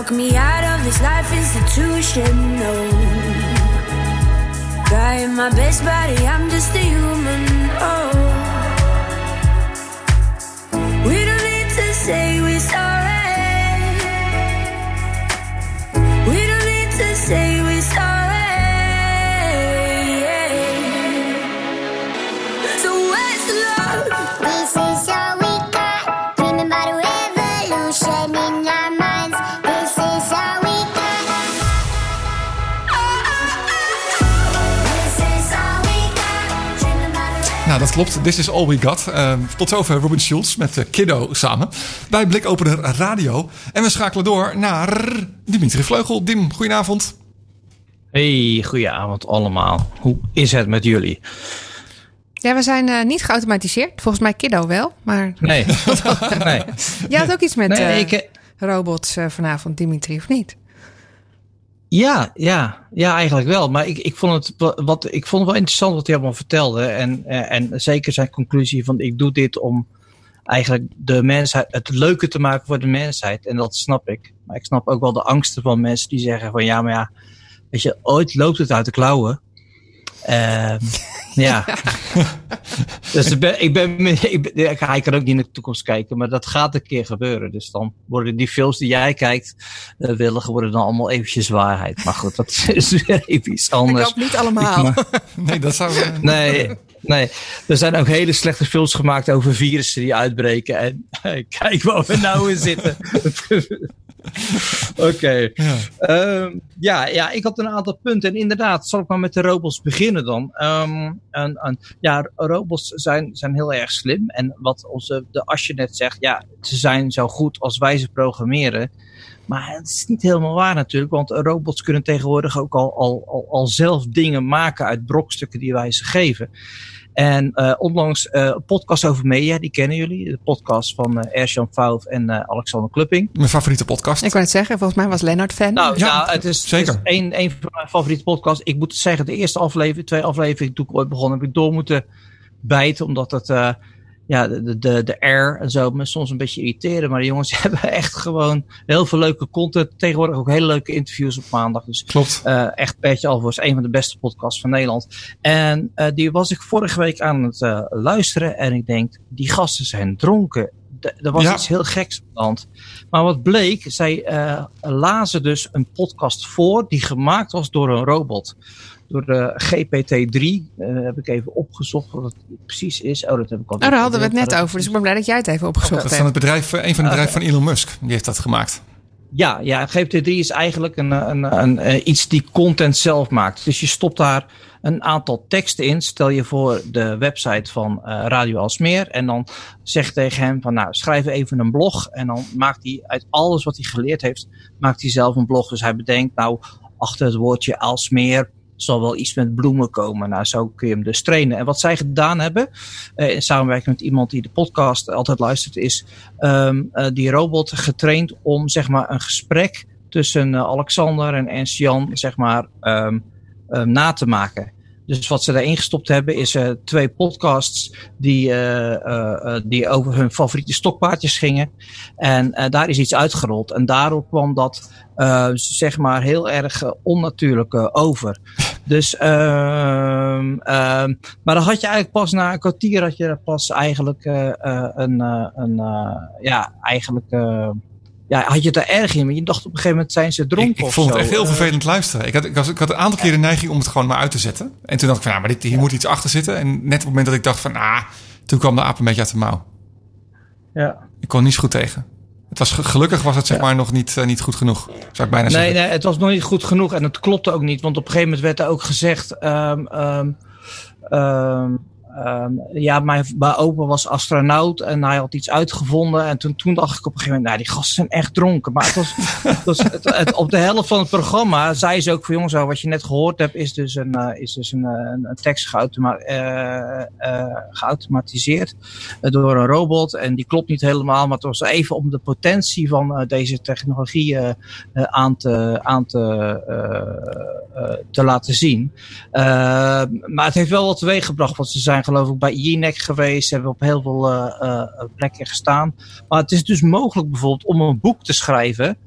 Lock me out of this life institution. No. Trying my best, buddy, I'm just a human. Nou, dat klopt. This is all we got. Eh, tot zover Robin Schulz met eh, Kiddo samen. Bij Blikopener Radio. En we schakelen door naar Dimitri Vleugel. Dim, goedenavond. Hey, goedenavond allemaal. Hoe is het met jullie? Ja, we zijn eh, niet geautomatiseerd. Volgens mij Kiddo wel. Maar Nee. nee. jij had ook iets met Nee, eh, ik, robots eh, vanavond, Dimitri, of niet? Ja, ja, ja, eigenlijk wel. Maar ik, ik, vond het, wa- wat, ik vond wel interessant wat hij allemaal vertelde. En, eh, en zeker zijn conclusie van ik doe dit om eigenlijk de mensheid, het leuker te maken voor de mensheid. En dat snap ik. Maar ik snap ook wel de angsten van mensen die zeggen van ja, maar ja, weet je, ooit loopt het uit de klauwen. Ehm, ja. dus ik ben, ik ben, ik ben- hij kan ook niet in de toekomst kijken, maar dat gaat een keer gebeuren. Dus dan worden die films die jij kijkt, uh, willig, worden dan allemaal eventjes waarheid. Maar goed, dat is weer even iets Ik anders. hoop niet allemaal. Maar- Nee, dat zou... eh, Nee, nee, er zijn ook hele slechte films gemaakt over virussen die uitbreken. En kijk waar we nou in zitten. Oké. Ja. Ehm, ja, ja, ik had een aantal punten. En inderdaad, zal ik maar met de robots beginnen dan. Ehm, en, en, ja, robots zijn, zijn heel erg slim. En wat onze, de Asje net zegt, ja, ze zijn zo goed als wij ze programmeren. Maar het is niet helemaal waar natuurlijk, want robots kunnen tegenwoordig ook al, al, al, al zelf dingen maken uit brokstukken die wij ze geven. En uh, onlangs uh, een podcast over media, die kennen jullie. De podcast van uh, Erjan Fout en uh, Alexander Klupping. Mijn favoriete podcast. Ik wou het zeggen, volgens mij was Lennart fan. Nou, Ja, nou het is, zeker. het is een, een van mijn favoriete podcasts. Ik moet zeggen, de eerste aflevering, twee afleveringen toen ik ooit begon, heb ik door moeten bijten. Omdat het, uh, ja, de, de, de air en zo me soms een beetje irriteren. Maar de jongens hebben echt gewoon heel veel leuke content. Tegenwoordig ook hele leuke interviews op maandag. Dus Klopt. uh, echt Alvors, een van de beste podcasts van Nederland. En uh, die was ik vorige week aan het uh, luisteren. En ik denk, die gasten zijn dronken. Er was Ja. iets heel geks aan de hand. Maar wat bleek, zij uh, lazen dus een podcast voor die gemaakt was door een robot. Door de GPT-3. Uh, heb ik even opgezocht wat het precies is. Oh, dat heb ik al. Oh, daar hadden we het net over, dus ik ben blij dat jij het even opgezocht Dat is van hebt. het bedrijf, eh, een van de bedrijven van Elon Musk. Die heeft dat gemaakt. Ja, ja, GPT-3 is eigenlijk een, een, een, een, iets die content zelf maakt. Dus je stopt daar een aantal teksten in. Stel je voor de website van uh, Radio Alsmeer. En dan zeg tegen hem van nou schrijf even een blog. En dan maakt hij uit alles wat hij geleerd heeft, maakt hij zelf een blog. Dus hij bedenkt nou achter het woordje Alsmeer zal wel iets met bloemen komen. Nou, zo kun je hem dus trainen. En wat zij gedaan hebben, uh, in samenwerking met iemand die de podcast altijd luistert, is um, uh, die robot getraind om zeg maar een gesprek tussen Alexander en Ernst Jan zeg maar um, um, na te maken. Dus wat ze daarin gestopt hebben is uh, twee podcasts die, uh, uh, die over hun favoriete stokpaardjes gingen. En daar is iets uitgerold. En daarop kwam dat zeg maar heel erg onnatuurlijk over. Dus, ehm, maar dan had je eigenlijk pas na een kwartier had je pas eigenlijk een, een ja, eigenlijk ja, had je het er erg in? Maar je dacht op een gegeven moment zijn ze dronken Ik, ik of vond het zo. echt heel Eh, vervelend luisteren. Ik had, ik, was, ik had een aantal keer de neiging om het gewoon maar uit te zetten. En toen dacht ik van, ja, maar dit, hier moet iets achter zitten. En net op het moment dat ik dacht van, ah, toen kwam de aap een beetje uit de mouw. ja. Ik kon niet zo goed tegen. Het was, ge- gelukkig was het zeg maar nog niet, eh, niet goed genoeg. Zou ik bijna Nee, zeggen. nee, het was nog niet goed genoeg en het klopte ook niet. Want op een gegeven moment werd er ook gezegd... ehm, ehm, ja, mijn, mijn opa was astronaut en hij had iets uitgevonden. En toen, toen dacht ik op een gegeven moment... Nou, die gasten zijn echt dronken. Maar het was, het op de helft van het programma zei ze ook van... Jongens, nou, wat je net gehoord hebt is dus een, eh, is dus een, eh, een, tekst geautoma eh, eh, geautomatiseerd door een robot. En die klopt niet helemaal, maar het was even om de potentie van deze technologie aan te, aan te, te laten zien. Eh, maar het heeft wel wat teweeg gebracht, want ze zijn geloof ik bij INEC geweest, hebben op heel veel eh, eh, plekken gestaan. Maar het is dus mogelijk bijvoorbeeld om een boek te schrijven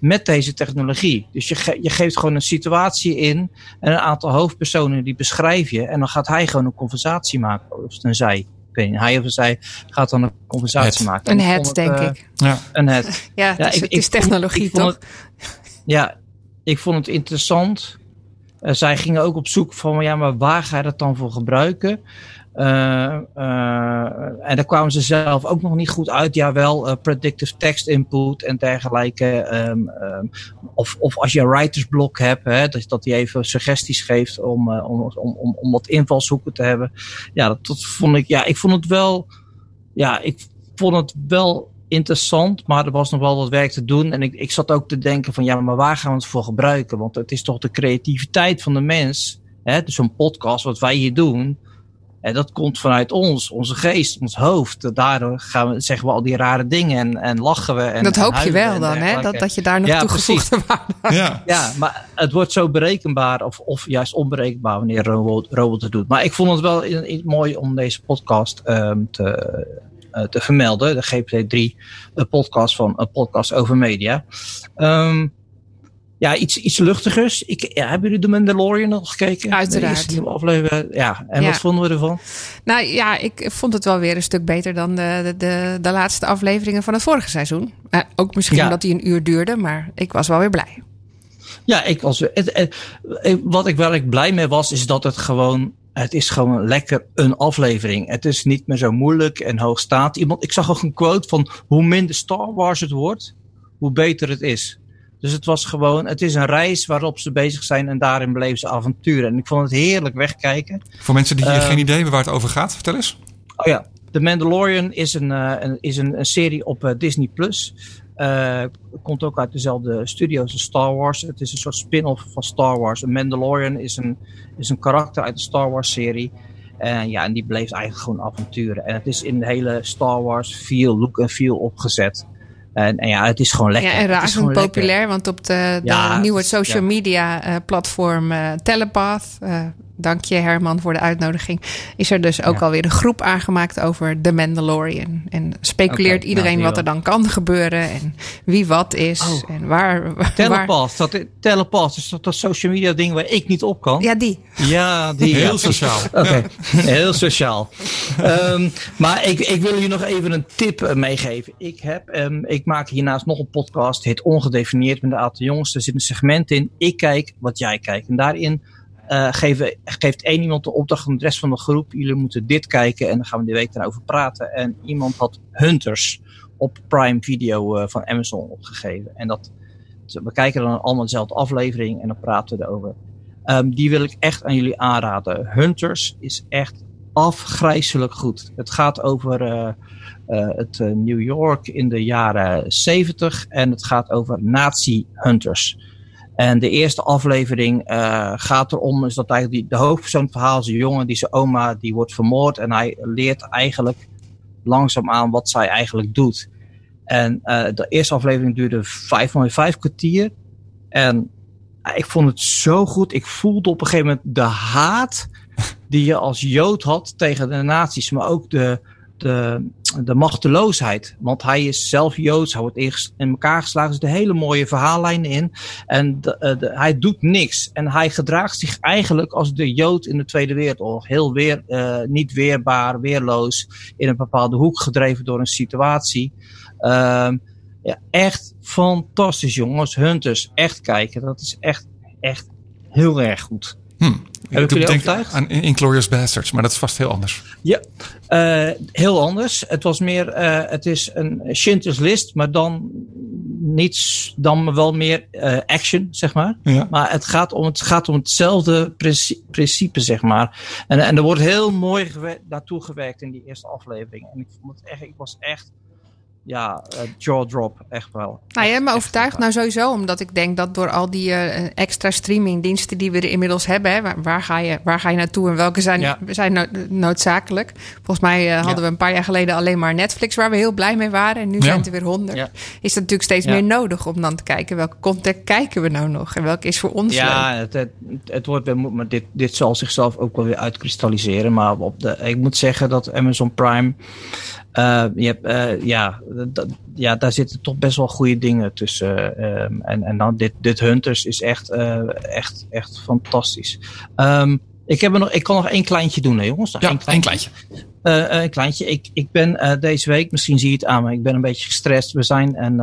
met deze technologie. Dus je, ge- je geeft gewoon een situatie in en een aantal hoofdpersonen die beschrijf je en dan gaat hij gewoon een conversatie maken, of een zij. Ik weet niet, hij of zij gaat dan een conversatie Het. maken. Een het, denk eh, ik. Ja. Een het. Ja, het Ja, is, ik- het is technologie, ik toch? het- ja, ik vond het interessant. Eh, zij gingen ook op zoek van, ja, maar waar ga je dat dan voor gebruiken? Eh, eh, en daar kwamen ze zelf ook nog niet goed uit. Ja, wel eh, predictive text input en dergelijke. Ehm, ehm, of, of als je een writersblok hebt, hè, dat, dat die even suggesties geeft om, om, om, om, wat invalshoeken te hebben. Ja, dat vond ik, ja, ik vond het wel, ja, ik vond het wel interessant, maar er was nog wel wat werk te doen. En ik, ik zat ook te denken van, ja, maar waar gaan we het voor gebruiken? Want het is toch de creativiteit van de mens, hè, dus zo'n podcast, wat wij hier doen. En dat komt vanuit ons, onze geest, ons hoofd. Daardoor gaan we, zeggen we al die rare dingen en, en lachen we. En, dat en hoop je wel dan, hè? Dat, dat je daar nog Ja, toegevoegde waarde Ja. Ja, maar het wordt zo berekenbaar of, of juist onberekenbaar wanneer een robot, robot het doet. Maar ik vond het wel i- i- mooi om deze podcast ehm, te, te vermelden. De GPT-3 een podcast van een podcast over media. Ehm, ja, iets, iets luchtigers. Ik, ja, hebben jullie The Mandalorian nog gekeken? Uiteraard. De aflevering. Ja, en Ja. wat vonden we ervan? Nou ja, ik vond het wel weer een stuk beter dan de, de, de, de laatste afleveringen van het vorige seizoen. Eh, ook misschien Ja. omdat die een uur duurde, maar ik was wel weer blij. Ja, ik was, het, het- het- wat ik wel erg blij mee was, is dat het gewoon, het is gewoon lekker een aflevering. Het is niet meer zo moeilijk en hoogstaand. Iemand, ik zag ook een quote van hoe minder Star Wars het wordt, hoe beter het is. Dus het was gewoon, het is een reis waarop ze bezig zijn en daarin beleven ze avonturen. En ik vond het heerlijk wegkijken. Voor mensen die Eh, geen idee hebben waar het over gaat, vertel eens. Oh ja, The Mandalorian is een, eh, een, is een, een serie op eh, Disney Plus. Eh, komt ook uit dezelfde studio's als Star Wars. Het is een soort spin-off van Star Wars. Een Mandalorian is een, is een karakter uit de Star Wars serie. En ja, en die beleeft eigenlijk gewoon avonturen. En het is in de hele Star Wars feel, look en feel opgezet. En, en ja, het is gewoon lekker. Ja, en razend lekker. populair, want op de, de Ja, nieuwe social media eh, platform eh, Telepath, dank je Herman voor de uitnodiging, is er dus ook Ja. alweer een groep aangemaakt over The Mandalorian. En speculeert iedereen nou, wat er je dan kan gebeuren en wie wat is Oh. en waar. waar Telepath, dat, Telepath is dat, dat social media ding waar ik niet op kan. ja, die. Ja, die. Heel ja. sociaal. Oké, heel sociaal. Ehm, maar ik, ik wil jullie nog even een tip eh, meegeven. Ik, heb, ehm, ik maak hiernaast nog een podcast, het Ongedefinieerd met de aantal jongens. Er zit een segment in, ik kijk wat jij kijkt. En daarin eh, geeft één iemand de opdracht aan de rest van de groep. Jullie moeten dit kijken en dan gaan we die week daarover praten. En iemand had Hunters op Prime Video eh, van Amazon opgegeven. En dat, we kijken dan allemaal dezelfde aflevering en dan praten we erover. Ehm, die wil ik echt aan jullie aanraden. Hunters is echt afgrijzelijk goed. Het gaat over eh, het New York in de jaren 70 en het gaat over nazi-hunters. En de eerste aflevering eh, gaat erom is dat eigenlijk die, de hoofdpersoon verhaal is een jongen die zijn oma die wordt vermoord en hij leert eigenlijk langzaamaan wat zij eigenlijk doet. En eh, de eerste aflevering duurde vijf, vijf kwartier. En ik vond het zo goed. Ik voelde op een gegeven moment de haat die je als Jood had tegen de nazi's, maar ook de, de, de machteloosheid. Want hij is zelf Joods, hij wordt in elkaar geslagen. Er zitten hele mooie verhaallijnen in. En de, eh, de- hij doet niks. En hij gedraagt zich eigenlijk als de Jood in de Tweede Wereldoorlog. Heel weer, eh, niet weerbaar, weerloos, in een bepaalde hoek gedreven door een situatie. Ehm, ja, echt fantastisch, jongens. Hunters, echt kijken. Dat is echt, echt heel erg goed. Hm. jullie Ik denk overtuigd? aan Inglorious Bastards, maar dat is vast heel anders. Ja, eh, heel anders. Het was meer, eh, het is een Schindler's List, maar dan niets, dan wel meer eh, action, zeg maar. Ja. Maar het gaat om, het gaat om hetzelfde princi- principe, zeg maar. En, en er wordt heel mooi gewer- naartoe gewerkt in die eerste aflevering. En ik vond het echt, ik was echt, ja, eh, jaw drop, echt wel. Nou, je hebt me overtuigd. Nou, sowieso, omdat ik denk dat door al die eh, extra streamingdiensten die we er inmiddels hebben, hè, waar, waar, ga je, waar ga je naartoe en welke zijn, Ja. zijn no- noodzakelijk? Volgens mij eh, hadden Ja. we een paar jaar geleden alleen maar Netflix, waar we heel blij mee waren. En nu Ja. zijn het er weer honderd. Ja. Is het natuurlijk steeds Ja. meer nodig om dan te kijken welke content kijken we nou nog en welke is voor ons leuk. Ja, het, het, het wordt weer, maar dit, dit zal zichzelf ook wel weer uitkristalliseren. Maar op de, ik moet zeggen dat Amazon Prime, eh, je hebt, eh, ja, ja, daar zitten toch best wel goede dingen tussen. ehm, en, en dan dit, dit Hunters is echt, eh, echt, echt fantastisch. Ehm, ik, heb er nog, ik kan nog één kleintje doen, hè, jongens. Nog Ja, één één kleintje. eh, een kleintje. Ik, ik ben deze week, misschien zie je het aan me, ik ben een beetje gestrest. We zijn en,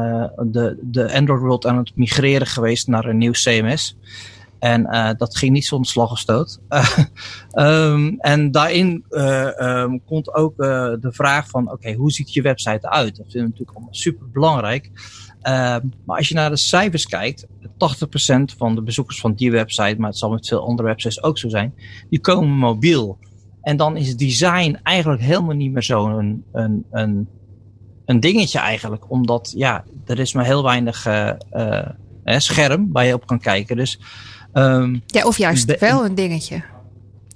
de, de Android World aan het migreren geweest naar een nieuw CMS. En eh, dat ging niet zonder slag of stoot. Ehm, en daarin eh, ehm, komt ook eh, de vraag van, oké, hoe ziet je website eruit? Dat vinden we natuurlijk allemaal super belangrijk. Ehm, maar als je naar de cijfers kijkt, 80% van de bezoekers van die website, maar het zal met veel andere websites ook zo zijn, die komen mobiel. En dan is design eigenlijk helemaal niet meer zo'n een, een, een dingetje eigenlijk. Omdat ja, er is maar heel weinig scherm waar je op kan kijken. Dus ehm, Ja, of juist wel een dingetje.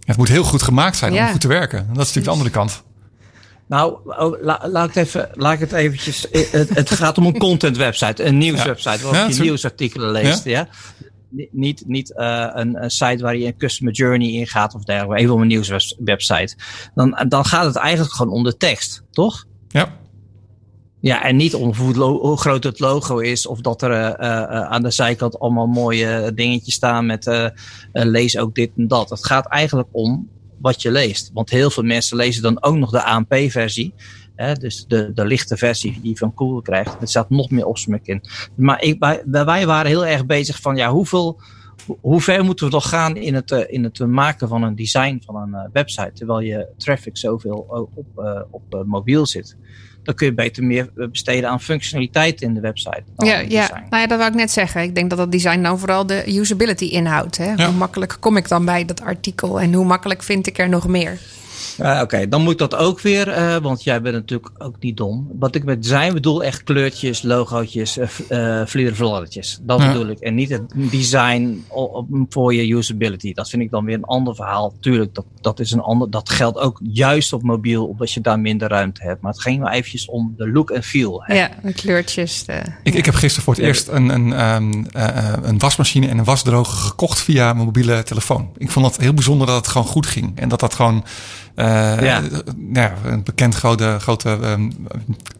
Het moet heel goed gemaakt zijn om goed te werken. Dat is natuurlijk de andere kant. nou, oh, la- laat, ik het even, laat ik het eventjes. eh, Het, het gaat om een content website, een nieuwswebsite, waarop Ja, je nieuwsartikelen leest. Ja? Ni- Niet, niet eh, een, een site waar je een customer journey ingaat of dergelijke. Even om een nieuwswebsite. Dan, dan gaat het eigenlijk gewoon om de tekst, toch? Ja. Ja, en niet om hoe, groot het logo is of dat er eh, eh, eh, aan de zijkant allemaal mooie dingetjes staan met lees ook dit en dat. Het gaat eigenlijk om wat je leest. Want heel veel mensen lezen dan ook nog de ANP-versie. Dus de, de lichte versie die van Google krijgt. Er staat nog meer opsmuk in. Maar ik, wij, waren heel erg bezig van ja, hoeveel, hoe- ver moeten we toch gaan in het, in het maken van een design van een website. Terwijl je traffic zoveel op, op mobiel zit. Dan kun je beter meer besteden aan functionaliteit in de website. dan Ja, ja. design. Nou ja, dat wou ik net zeggen. Ik denk dat dat design dan vooral de usability inhoudt. Hè? Ja. Hoe makkelijk kom ik dan bij dat artikel en hoe makkelijk vind ik er nog meer? Ja, Oké, dan moet ik dat ook weer, eh, want jij bent natuurlijk ook niet dom. Wat ik met design bedoel, echt kleurtjes, logootjes, uh. Dat Ja. bedoel ik. En niet het design voor je usability. Dat vind ik dan weer een ander verhaal. Tuurlijk, dat, dat, is een ander, dat geldt ook juist op mobiel, omdat je daar minder ruimte hebt. Maar het ging maar eventjes om de look en feel. hè. Ja, de kleurtjes. De... Ik, ik heb gisteren voor het Ja. eerst een, een, ehm, eh, eh, een wasmachine en een wasdroger gekocht via mijn mobiele telefoon. Ik vond het heel bijzonder dat het gewoon goed ging. En dat dat gewoon Ja. eh, nou ja, een bekend grote, grote ehm,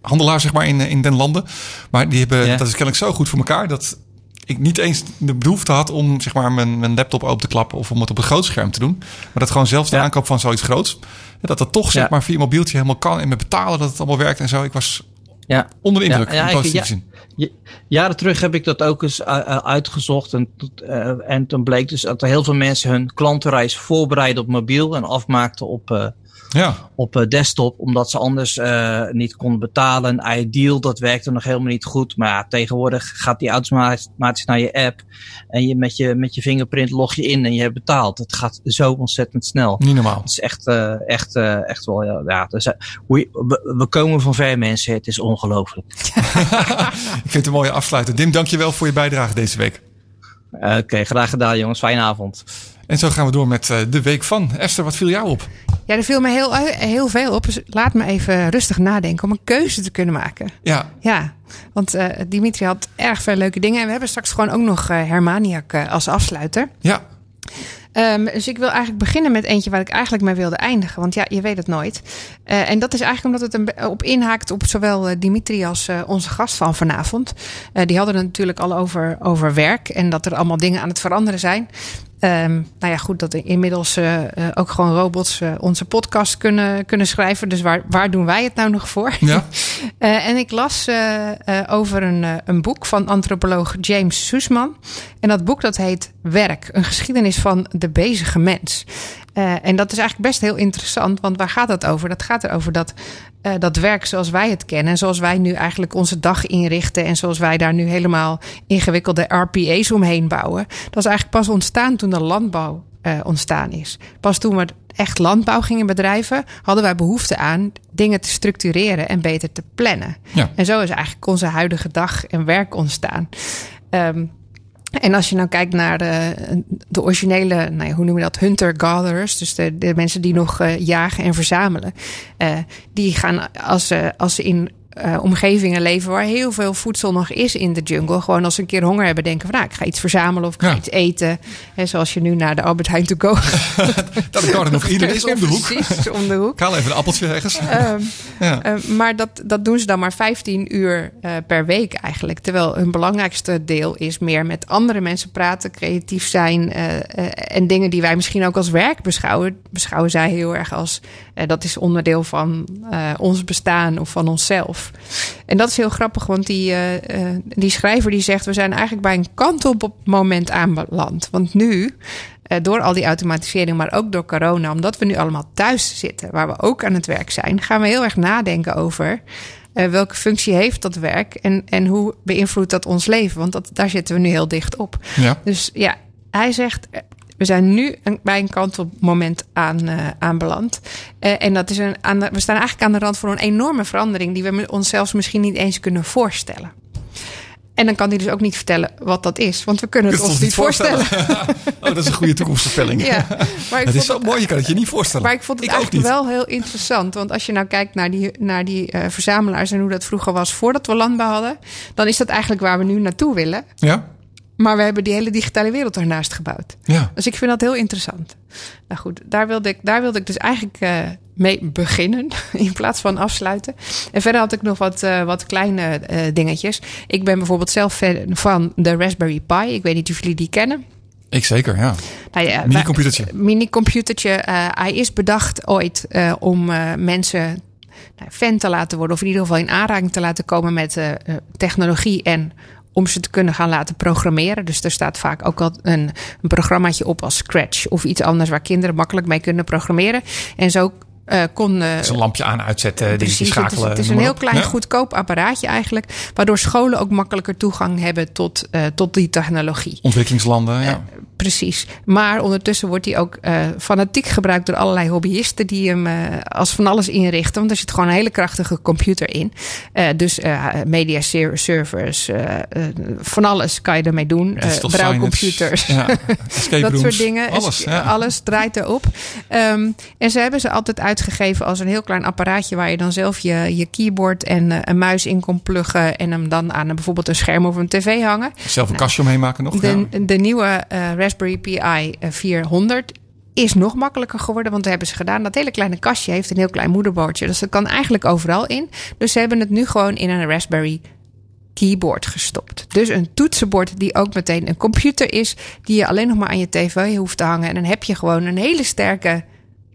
handelaar zeg maar in, in den landen. Maar die hebben, Ja. dat is kennelijk zo goed voor elkaar dat ik niet eens de behoefte had om zeg maar, mijn, mijn laptop open te klappen of om het op een groot scherm te doen. Maar dat gewoon zelfs de Ja. aankoop van zoiets groots, dat dat toch zeg maar via mobieltje helemaal kan en met betalen dat het allemaal werkt en zo. Ik was Ja. onder de indruk ja, in ik- ja. Jaren terug heb ik dat ook eens uh, uh, uitgezocht. En, uh, en toen bleek dus dat heel veel mensen hun klantenreis voorbereiden op mobiel en afmaakten op, Ja. op uh, desktop. Omdat ze anders uh, niet konden betalen. Ideal, dat werkte nog helemaal niet goed. Maar ja, tegenwoordig gaat die automatisch naar je app. En je met, je met je vingerprint log je in en je hebt betaald. Het gaat zo ontzettend snel. Niet normaal. Het is echt, uh, echt, echt wel, ja. ja dus, we, we, we komen van ver mensen. Het is ongelooflijk. Ik vind het een mooie afsluiter. Dim, dankjewel voor je bijdrage deze week. Oké, okay, graag gedaan jongens. Fijne avond. En zo gaan we door met uh, de week van. Esther, wat viel jou op? Ja, er viel me heel, heel veel op. Dus laat me even rustig nadenken om een keuze te kunnen maken. Ja. Ja, want uh, Dimitri had erg veel leuke dingen. En we hebben straks gewoon ook nog uh, Hermaniak uh, als afsluiter. Ja. Um, dus ik wil eigenlijk beginnen met eentje waar ik eigenlijk mee wilde eindigen. Want ja, je weet het nooit. Uh, en dat is eigenlijk omdat het een, op inhaakt op zowel Dimitri als uh, onze gast van vanavond. Uh, die hadden het natuurlijk al over, over werk en dat er allemaal dingen aan het veranderen zijn. Um, nou ja, goed, dat inmiddels uh, uh, ook gewoon robots uh, onze podcast kunnen, kunnen schrijven. Dus waar, waar doen wij het nou nog voor? Ja. Uh, en ik las over een, een boek van antropoloog James Sussman. En dat boek dat heet Werk, een geschiedenis van de bezige mens. Uh, en dat is eigenlijk best heel interessant, want waar gaat dat over? Dat gaat erover dat uh, dat werk zoals wij het kennen... en zoals wij nu eigenlijk onze dag inrichten... en zoals wij daar nu helemaal ingewikkelde RPA's omheen bouwen... dat is eigenlijk pas ontstaan toen de landbouw uh, ontstaan is. Pas toen we echt landbouw gingen bedrijven... hadden wij behoefte aan dingen te structureren en beter te plannen. Ja. En zo is eigenlijk onze huidige dag en werk ontstaan. Um, en als je nou kijkt naar de, de originele, nou hoe noem je dat, hunter-gatherers, dus de, de, mensen die nog uh, jagen en verzamelen, uh, die gaan als, uh, als ze in uh, omgevingen leven waar heel veel voedsel nog is in de jungle. Gewoon als ze een keer honger hebben, denken van nou, ik ga iets verzamelen of ik ga Ja. iets eten. Hè, zoals je nu naar de Albert Heijn to go Dat Garden of Eden is om de hoek. Precies, om de hoek. Ik haal even een appeltje ergens. Um, Ja. uh, maar dat, dat doen ze dan maar 15 uur uh, per week eigenlijk. Terwijl hun belangrijkste deel is meer met andere mensen praten, creatief zijn. Uh, en dingen die wij misschien ook als werk beschouwen, beschouwen zij heel erg als eh, dat is onderdeel van ons bestaan of van onszelf. En dat is heel grappig, want die, uh, die schrijver die zegt: we zijn eigenlijk bij een kantelmoment aanbeland. Want nu, uh, door al die automatisering, maar ook door corona, omdat we nu allemaal thuis zitten, waar we ook aan het werk zijn, gaan we heel erg nadenken over. Uh, welke functie heeft dat werk en, en hoe beïnvloedt dat ons leven? Want dat, daar zitten we nu heel dicht op. Ja. Dus ja, hij zegt: we zijn nu een, bij een kantelmoment aan, uh, aanbeland. Uh, en dat is een, aan de, we staan eigenlijk aan de rand voor een enorme verandering die we ons zelfs misschien niet eens kunnen voorstellen. En dan kan hij dus ook niet vertellen wat dat is, want we kunnen het ons niet voorstellen. voorstellen. oh, dat is een goede toekomstvoorspelling. Ja, maar ik het is zo mooi, je kan het je niet voorstellen. Maar ik vond het ik eigenlijk wel heel interessant. Want als je nou kijkt naar die, naar die uh, verzamelaars en hoe dat vroeger was voordat we landbouw hadden, dan is dat eigenlijk waar we nu naartoe willen. Ja? Maar we hebben die hele digitale wereld ernaast gebouwd. Ja. Dus ik vind dat heel interessant. Nou goed, daar wilde ik, daar wilde ik dus eigenlijk eh, mee beginnen in plaats van afsluiten. En verder had ik nog wat, eh, wat kleine eh, dingetjes. Ik ben bijvoorbeeld zelf fan van de Raspberry Pi. Ik weet niet of jullie die kennen. Ik zeker, ja. Nou ja, Mini-computertje. Mini-computertje. hij is bedacht ooit om mensen nou, fan te laten worden. Of in ieder geval in aanraking te laten komen met technologie. En om ze te kunnen gaan laten programmeren. Dus er staat vaak ook al een, een programmaatje op als Scratch. Of iets anders waar kinderen makkelijk mee kunnen programmeren. En zo eh, kon... eh, Dus een lampje aan, uitzetten, dingetjes Precies, het is, schakelen. het is een heel klein, Ja. goedkoop apparaatje eigenlijk. Waardoor scholen ook makkelijker toegang hebben tot, eh, tot die technologie. Ontwikkelingslanden, ja. Precies. Maar ondertussen wordt hij ook eh, fanatiek gebruikt door allerlei hobbyisten die hem eh, als van alles inrichten. Want er zit gewoon een hele krachtige computer in. Eh, dus media ser- servers, van alles kan je ermee doen. Brouwcomputers. ja. Dat rooms, soort dingen. Alles, ja. alles draait erop. Ehm, en ze hebben ze altijd uitgegeven als een heel klein apparaatje waar je dan zelf je, je keyboard en een muis in kon pluggen. En hem dan aan een, bijvoorbeeld een scherm of een tv hangen. Zelf een kastje omheen maken nog. ja. De, de nieuwe Raspberry Pi eh, 400 is nog makkelijker geworden. Want dat hebben ze gedaan. Dat hele kleine kastje heeft een heel klein moederbordje. Dus dat kan eigenlijk overal in. Dus ze hebben het nu gewoon in een Raspberry keyboard gestopt. Dus een toetsenbord die ook meteen een computer is. Die je alleen nog maar aan je tv hoeft te hangen. En dan heb je gewoon een hele sterke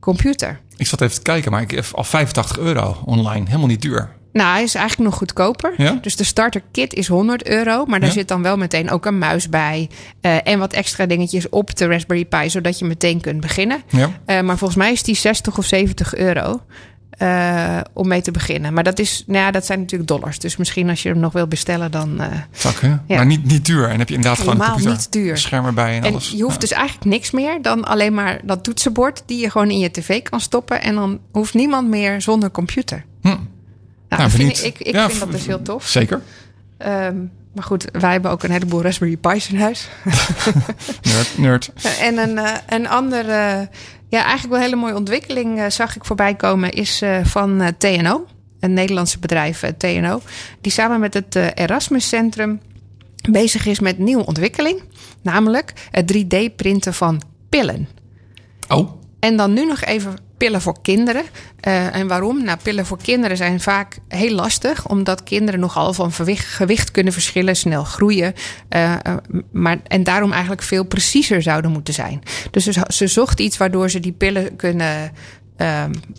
computer. Ik zat even te kijken, maar ik heb al 85 euro online. Helemaal niet duur. Nou, hij is eigenlijk nog goedkoper. Ja? Dus de starter kit is 100 euro. Maar daar Ja? zit dan wel meteen ook een muis bij. eh, en wat extra dingetjes op de Raspberry Pi. Zodat je meteen kunt beginnen. Ja. Eh, maar volgens mij is die 60 of 70 euro. eh, om mee te beginnen. Maar dat, is, nou ja, dat zijn natuurlijk dollars. Dus misschien als je hem nog wil bestellen, dan. Zakken. Ja. Maar niet, niet duur. En heb je inderdaad gewoon een computer. niet duur. Scherm erbij en, en alles. je hoeft Ja. dus eigenlijk niks meer dan alleen maar dat toetsenbord. die je gewoon in je tv kan stoppen. En dan hoeft niemand meer zonder computer. Hm. Nou, Nou, vind ik, ik, Ja, vind dat dus heel tof. Zeker. Ehm, maar goed, wij hebben ook een heleboel Raspberry Pi's in huis. Nerd. nerd. En een, eh, een andere, ja, eigenlijk wel hele mooie ontwikkeling eh, zag ik voorbij komen, is eh, van TNO, een Nederlandse bedrijf, TNO, die samen met het Erasmus Centrum bezig is met nieuwe ontwikkeling, namelijk het 3D-printen van pillen. Oh, En dan nu nog even pillen voor kinderen. Eh, en waarom? Nou, pillen voor kinderen zijn vaak heel lastig, omdat kinderen nogal van verwicht- gewicht kunnen verschillen, snel groeien. eh, eh, maar, en daarom eigenlijk veel preciezer zouden moeten zijn. Dus ze, ze zocht iets waardoor ze die pillen kunnen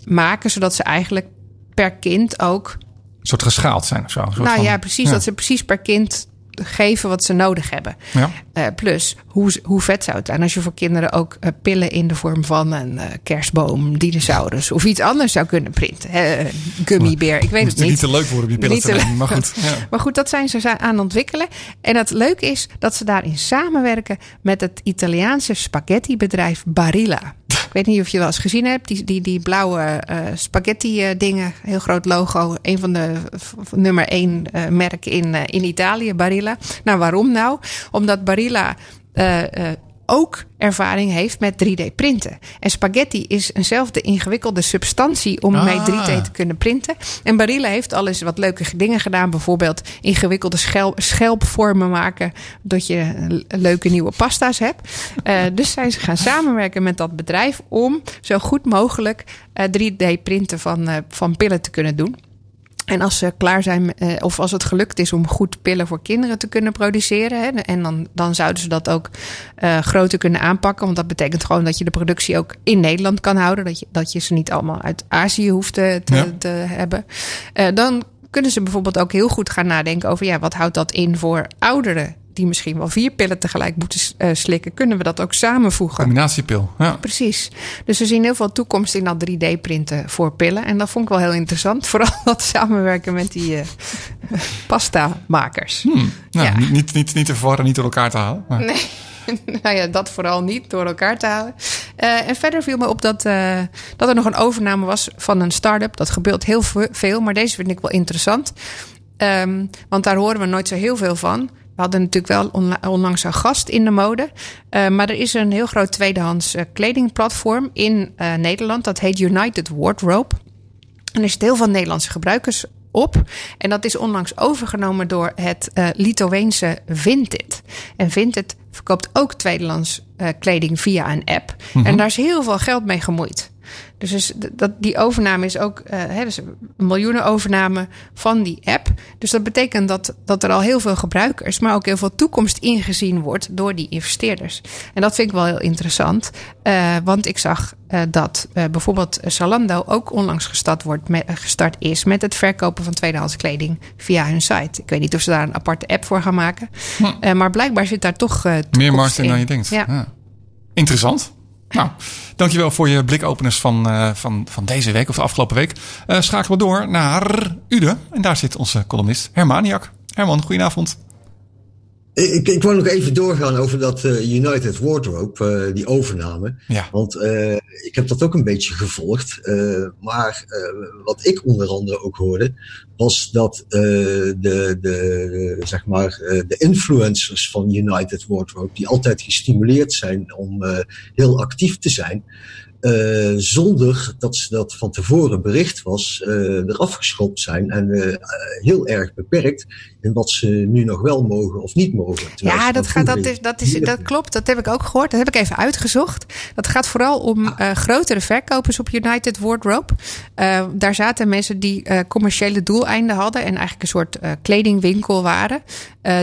maken, zodat ze eigenlijk per kind ook een soort geschaald zijn of zo. Nou van- ja, precies. Dat ze precies per kind geven wat ze nodig hebben. Ja. Eh, plus, hoe, hoe vet zou het zijn als je voor kinderen ook eh, pillen in de vorm van een eh, kerstboom, dinosaurus of iets anders zou kunnen printen. Gummibeer, ik weet het niet niet. te leuk worden om je pillen Niet te nemen. Maar goed. Ja. Maar goed, dat zijn ze aan het ontwikkelen. En het leuke is dat ze daarin samenwerken met het Italiaanse spaghetti-bedrijf Barilla. Weet niet of je wel eens gezien hebt. Die, die, die blauwe eh, spaghetti-dingen. Heel groot logo. Een van de nummer één eh, merken in, eh, in Italië, Barilla. Nou, waarom nou? Omdat Barilla eh, eh, ook ervaring heeft met 3D-printen. En spaghetti is eenzelfde ingewikkelde substantie om Ah. mee 3D te kunnen printen. En Barilla heeft al eens wat leuke dingen gedaan. Bijvoorbeeld ingewikkelde schel- schelpvormen maken. Dat je leuke nieuwe pasta's hebt. Eh, dus zijn ze gaan samenwerken met dat bedrijf om zo goed mogelijk eh, 3D-printen van, eh, van pillen te kunnen doen. En als ze klaar zijn, eh, of als het gelukt is om goed pillen voor kinderen te kunnen produceren. Hè, en dan, dan zouden ze dat ook eh, groter kunnen aanpakken. Want dat betekent gewoon dat je de productie ook in Nederland kan houden. Dat je, dat je ze niet allemaal uit Azië hoeft te, te, Ja. te hebben. Eh, dan kunnen ze bijvoorbeeld ook heel goed gaan nadenken over ja, wat houdt dat in voor ouderen. Die misschien wel vier pillen tegelijk moeten eh, slikken. Kunnen we dat ook samenvoegen? Combinatiepil. Ja. Precies. Dus we zien heel veel toekomst in dat 3D-printen voor pillen. En dat vond ik wel heel interessant. Vooral dat samenwerken met die eh pasta-makers. Hm. Nou, Ja. niet, niet, niet, te verwarren, niet door elkaar te halen. Maar Nee, nou ja, dat vooral niet door elkaar te halen. Eh, en verder viel me op dat, dat er nog een overname was van een start-up. Dat gebeurt heel ve- veel, maar deze vind ik wel interessant. Ehm, want daar horen we nooit zo heel veel van. We hadden natuurlijk wel onla- onlangs een gast in de mode. Eh, maar er is een heel groot tweedehands eh, kledingplatform in eh, Nederland. Dat heet United Wardrobe. En er zitten heel veel Nederlandse gebruikers op. En dat is onlangs overgenomen door het eh Litouweense Vinted. En Vinted verkoopt ook tweedehands eh, kleding via een app. En daar is heel veel geld mee gemoeid. Dus, dus dat, die overname is ook eh, hè, dus een miljoenen overname van die app. Dus dat betekent dat, dat er al heel veel gebruikers, maar ook heel veel toekomst ingezien wordt door die investeerders. En dat vind ik wel heel interessant. eh, want ik zag eh, dat eh, bijvoorbeeld Zalando ook onlangs gestart, wordt met, eh, gestart is met het verkopen van tweedehands kleding via hun site. Ik weet niet of ze daar een aparte app voor gaan maken. Eh, maar blijkbaar zit daar toch eh, Meer markt in in. dan je denkt. Ja. Ja. Interessant. Nou, dankjewel voor je blikopeners van, eh, van, van deze week of de afgelopen week. Eh, schakelen we door naar Ude. En daar zit onze columnist Hermaniak. Herman, goedenavond. Ik, ik wou nog even doorgaan over dat eh, United Wardrobe, eh, die overname. Ja. Want eh, ik heb dat ook een beetje gevolgd. Maar wat ik onder andere ook hoorde, was dat de, de, zeg maar, de influencers van United Wardrobe, die altijd gestimuleerd zijn om heel actief te zijn, zonder dat ze dat van tevoren bericht was, eh eraf geschopt zijn en heel erg beperkt in wat ze nu nog wel mogen of niet mogen. Ja, dat, gaat, dat, is, dat, is, hier- dat klopt. Dat heb ik ook gehoord. Dat heb ik even uitgezocht. Dat gaat vooral om eh, grotere verkopers op United Wardrobe. Eh, daar zaten mensen die eh, commerciële doeleinden hadden. En eigenlijk een soort kledingwinkel waren.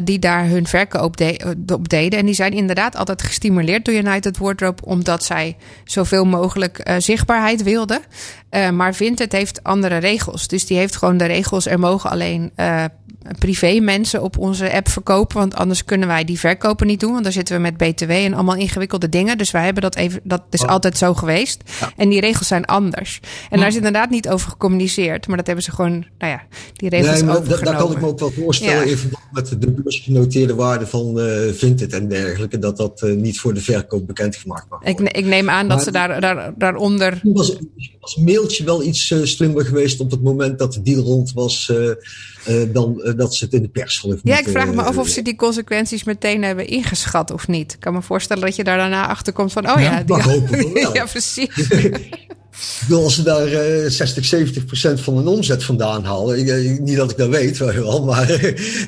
die daar hun verkoop de- op deden. En die zijn inderdaad altijd gestimuleerd door United Wardrobe. Omdat zij zoveel mogelijk zichtbaarheid wilden. Maar Vinted heeft andere regels. Dus die heeft gewoon de regels. Er mogen alleen eh, mensen op onze app verkopen. Want anders kunnen wij die verkopen niet doen. Want dan zitten we met BTW en allemaal ingewikkelde dingen. Dus wij hebben dat even. Dat is altijd zo geweest. En die regels zijn anders. En daar is inderdaad niet over gecommuniceerd. Maar dat hebben ze gewoon, nou ja, die regels Nee, overgenomen. daar kan ik me ook wel voorstellen, Ja. in verband met de beursgenoteerde waarde van eh Vinted en dergelijke, dat dat eh, niet voor de verkoop bekendgemaakt mag Ik, worden. ik neem aan dat ze daar, daar, daaronder. Was, was een mailtje wel iets eh, slimmer geweest op het moment dat de deal rond was, dan eh, dat ze het in de pers Ja, ik vraag me af of eh, ze die consequenties meteen hebben ingeschat of niet. Ik kan me voorstellen dat je daar daarna achter komt van, oh ja, Ja, die, mag hopen wel. ja, precies. Ik bedoel, als ze daar eh 60, 70 procent van hun omzet vandaan halen. ik, eh, niet dat ik dat weet, wel, maar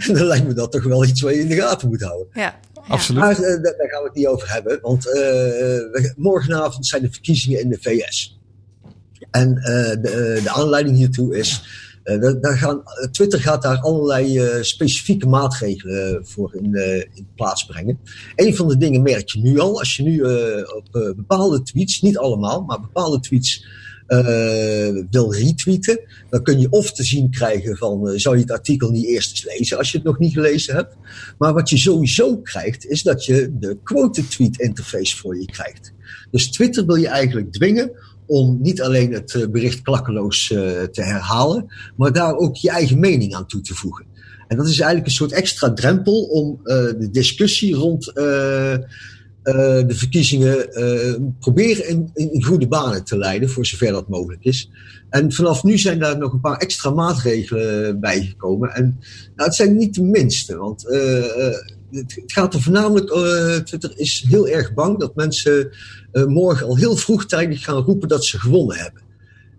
dan lijkt me dat toch wel iets waar je in de gaten moet houden. Ja, Absoluut. Maar eh, daar gaan we het niet over hebben, want eh, morgenavond zijn de verkiezingen in de VS. En eh, de, eh, de aanleiding hiertoe is, eh, gaan, eh, Twitter gaat daar allerlei eh, specifieke maatregelen voor in, eh, in plaats brengen. Een van de dingen merk je nu al, als je nu eh, op eh, bepaalde tweets, niet allemaal, maar bepaalde tweets eh, wil retweeten, dan kun je of te zien krijgen van, eh, zou je het artikel niet eerst eens lezen als je het nog niet gelezen hebt. Maar wat je sowieso krijgt, is dat je de quoted tweet interface voor je krijgt. Dus Twitter wil je eigenlijk dwingen om niet alleen het eh, bericht klakkeloos eh, te herhalen, maar daar ook je eigen mening aan toe te voegen. En dat is eigenlijk een soort extra drempel om eh, de discussie rond de verkiezingen proberen in, goede banen te leiden, voor zover dat mogelijk is. En vanaf nu zijn daar nog een paar extra maatregelen bijgekomen. En nou, het zijn niet de minste, want het, gaat er voornamelijk. eh, Twitter is heel erg bang dat mensen eh, morgen al heel vroegtijdig gaan roepen dat ze gewonnen hebben.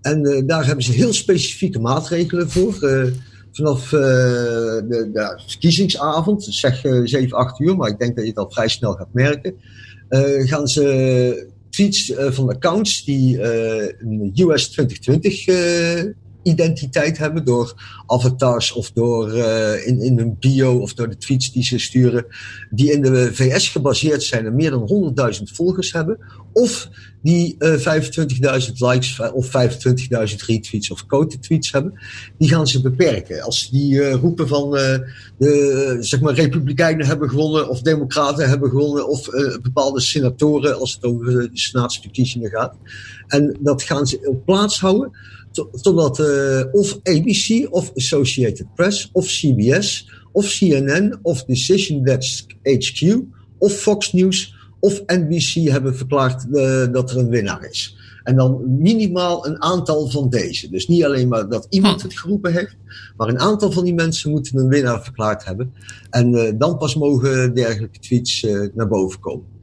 En eh, daar hebben ze heel specifieke maatregelen voor. Vanaf de, de verkiezingsavond, dus zeg eh 7, 8 uur, maar ik denk dat je al vrij snel gaat merken, gaan ze tweets van accounts die een US 2020 eh, identiteit hebben door avatars of door eh, in, in hun bio of door de tweets die ze sturen, die in de VS gebaseerd zijn en meer dan 100.000 volgers hebben, of die eh 25.000 likes of 25.000 retweets of quoted tweets hebben, die gaan ze beperken. Als die eh, roepen van eh, de zeg maar, Republikeinen hebben gewonnen of Democraten hebben gewonnen of eh, bepaalde senatoren als het over de senaatsverkiezingen gaat. En dat gaan ze op plaats houden totdat eh, of ABC of Associated Press of CBS of CNN of Decision Desk HQ of Fox News of NBC hebben verklaard eh, dat er een winnaar is. En dan minimaal een aantal van deze. Dus niet alleen maar dat iemand het geroepen heeft, maar een aantal van die mensen moeten een winnaar verklaard hebben. En eh, dan pas mogen dergelijke tweets naar boven komen.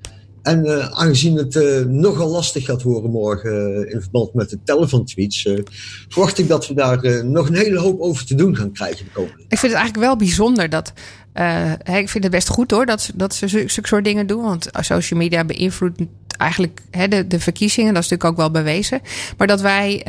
En eh, aangezien het eh, nogal lastig gaat worden morgen eh, in verband met de tellen van tweets, verwacht ik dat we daar nog een hele hoop over te doen gaan krijgen de komende Ik vind het eigenlijk wel bijzonder dat ik vind het best goed hoor dat, ze- dat ze zulke soort dingen doen. Want social media beïnvloedt eigenlijk hè, de, de verkiezingen. Dat is natuurlijk ook wel bewezen. Maar dat wij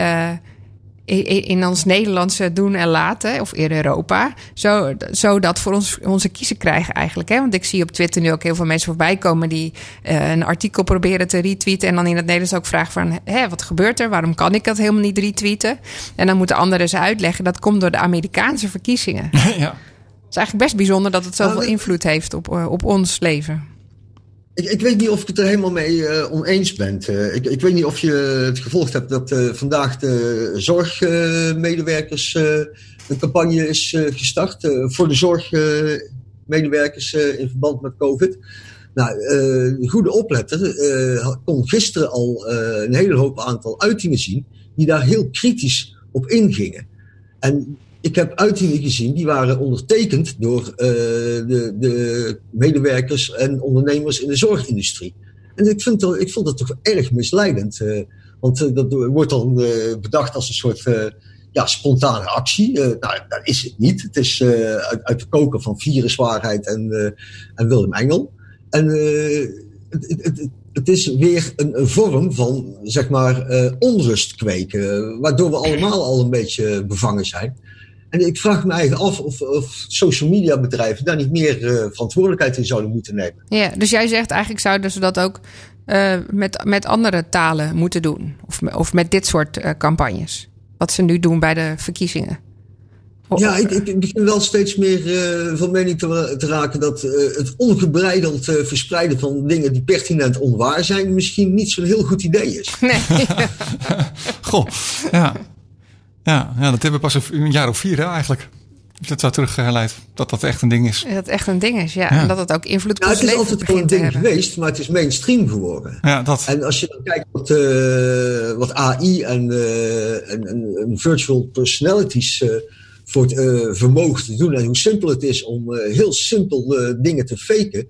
in, in ons Nederlandse doen en laten, of eerder Europa, zo, zo dat voor ons onze kiezen krijgen eigenlijk. Hè? Want ik zie op Twitter nu ook heel veel mensen voorbij komen die eh, een artikel proberen te retweeten en dan in het Nederlands ook vragen van, hè, wat gebeurt er? Waarom kan ik dat helemaal niet retweeten? En dan moeten anderen ze uitleggen. Dat komt door de Amerikaanse verkiezingen. Het ja. is eigenlijk best bijzonder dat het zoveel Nou, invloed heeft op, eh, op ons leven. Ik, ik weet niet of ik het er helemaal mee eh, oneens ben. Eh, ik, ik weet niet of je het gevolgd hebt dat eh, vandaag de zorgmedewerkers een campagne is gestart voor de zorgmedewerkers in verband met COVID. Nou, de goede opletter kon gisteren al een hele hoop aantal uitingen zien die daar heel kritisch op ingingen. En ik heb uitingen gezien die waren ondertekend door eh, de, de medewerkers en ondernemers in de zorgindustrie. En ik, vind ik vond dat toch erg misleidend. eh, want eh, dat wordt dan bedacht als een soort ja, spontane actie. Nou, dat is het niet. Het is uit, uit de koker van viruswaarheid en, Willem Engel. En het, het, het, het is weer een, vorm van, zeg maar, onrust kweken. Waardoor we allemaal al een beetje bevangen zijn. En ik vraag me eigenlijk af of, of social media bedrijven daar niet meer eh, verantwoordelijkheid in zouden moeten nemen. Ja, dus jij zegt eigenlijk zouden ze dat ook eh, met, met andere talen moeten doen. Of, of met dit soort eh, campagnes. Wat ze nu doen bij de verkiezingen. Of- Ja, ik, ik begin wel steeds meer eh, van mening te, te raken dat eh, het ongebreideld eh, verspreiden van dingen die pertinent onwaar zijn misschien niet zo'n heel goed idee is. Nee. Goh, ja. Ja, ja, dat hebben we pas een, een jaar of vier hè, eigenlijk. Dat zou terugherleid. Dat dat echt een ding is. Dat het echt een ding is, ja. Ja. En dat het ook invloed op Ja, ons het is altijd gewoon een begint te ding geweest, maar het is mainstream geworden. Ja, dat. En als je dan kijkt wat, eh, wat AI en, eh, en, en, en virtual personalities eh, voor het eh, vermogen te doen en hoe simpel het is om eh, heel simpel eh, dingen te faken,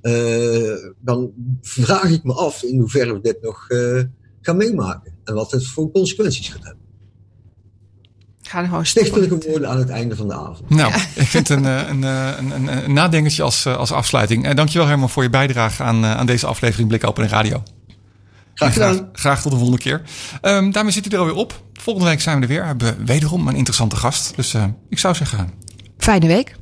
eh, dan vraag ik me af in hoeverre we dit nog eh, gaan meemaken en wat het voor consequenties gaat hebben. Ga gewoon. Stichtelijke woorden aan het einde van de avond. Nou, ik vind het een, eh, een, eh, een, een, een nadenkertje als, eh, als afsluiting. En dankjewel Herman voor je bijdrage aan, aan deze aflevering Blik Open en Radio. Graag gedaan. graag tot de volgende keer. Ehm, daarmee zit u er alweer op. Volgende week zijn we er weer. Hebben we wederom een interessante gast. Dus eh, ik zou zeggen, Fijne week.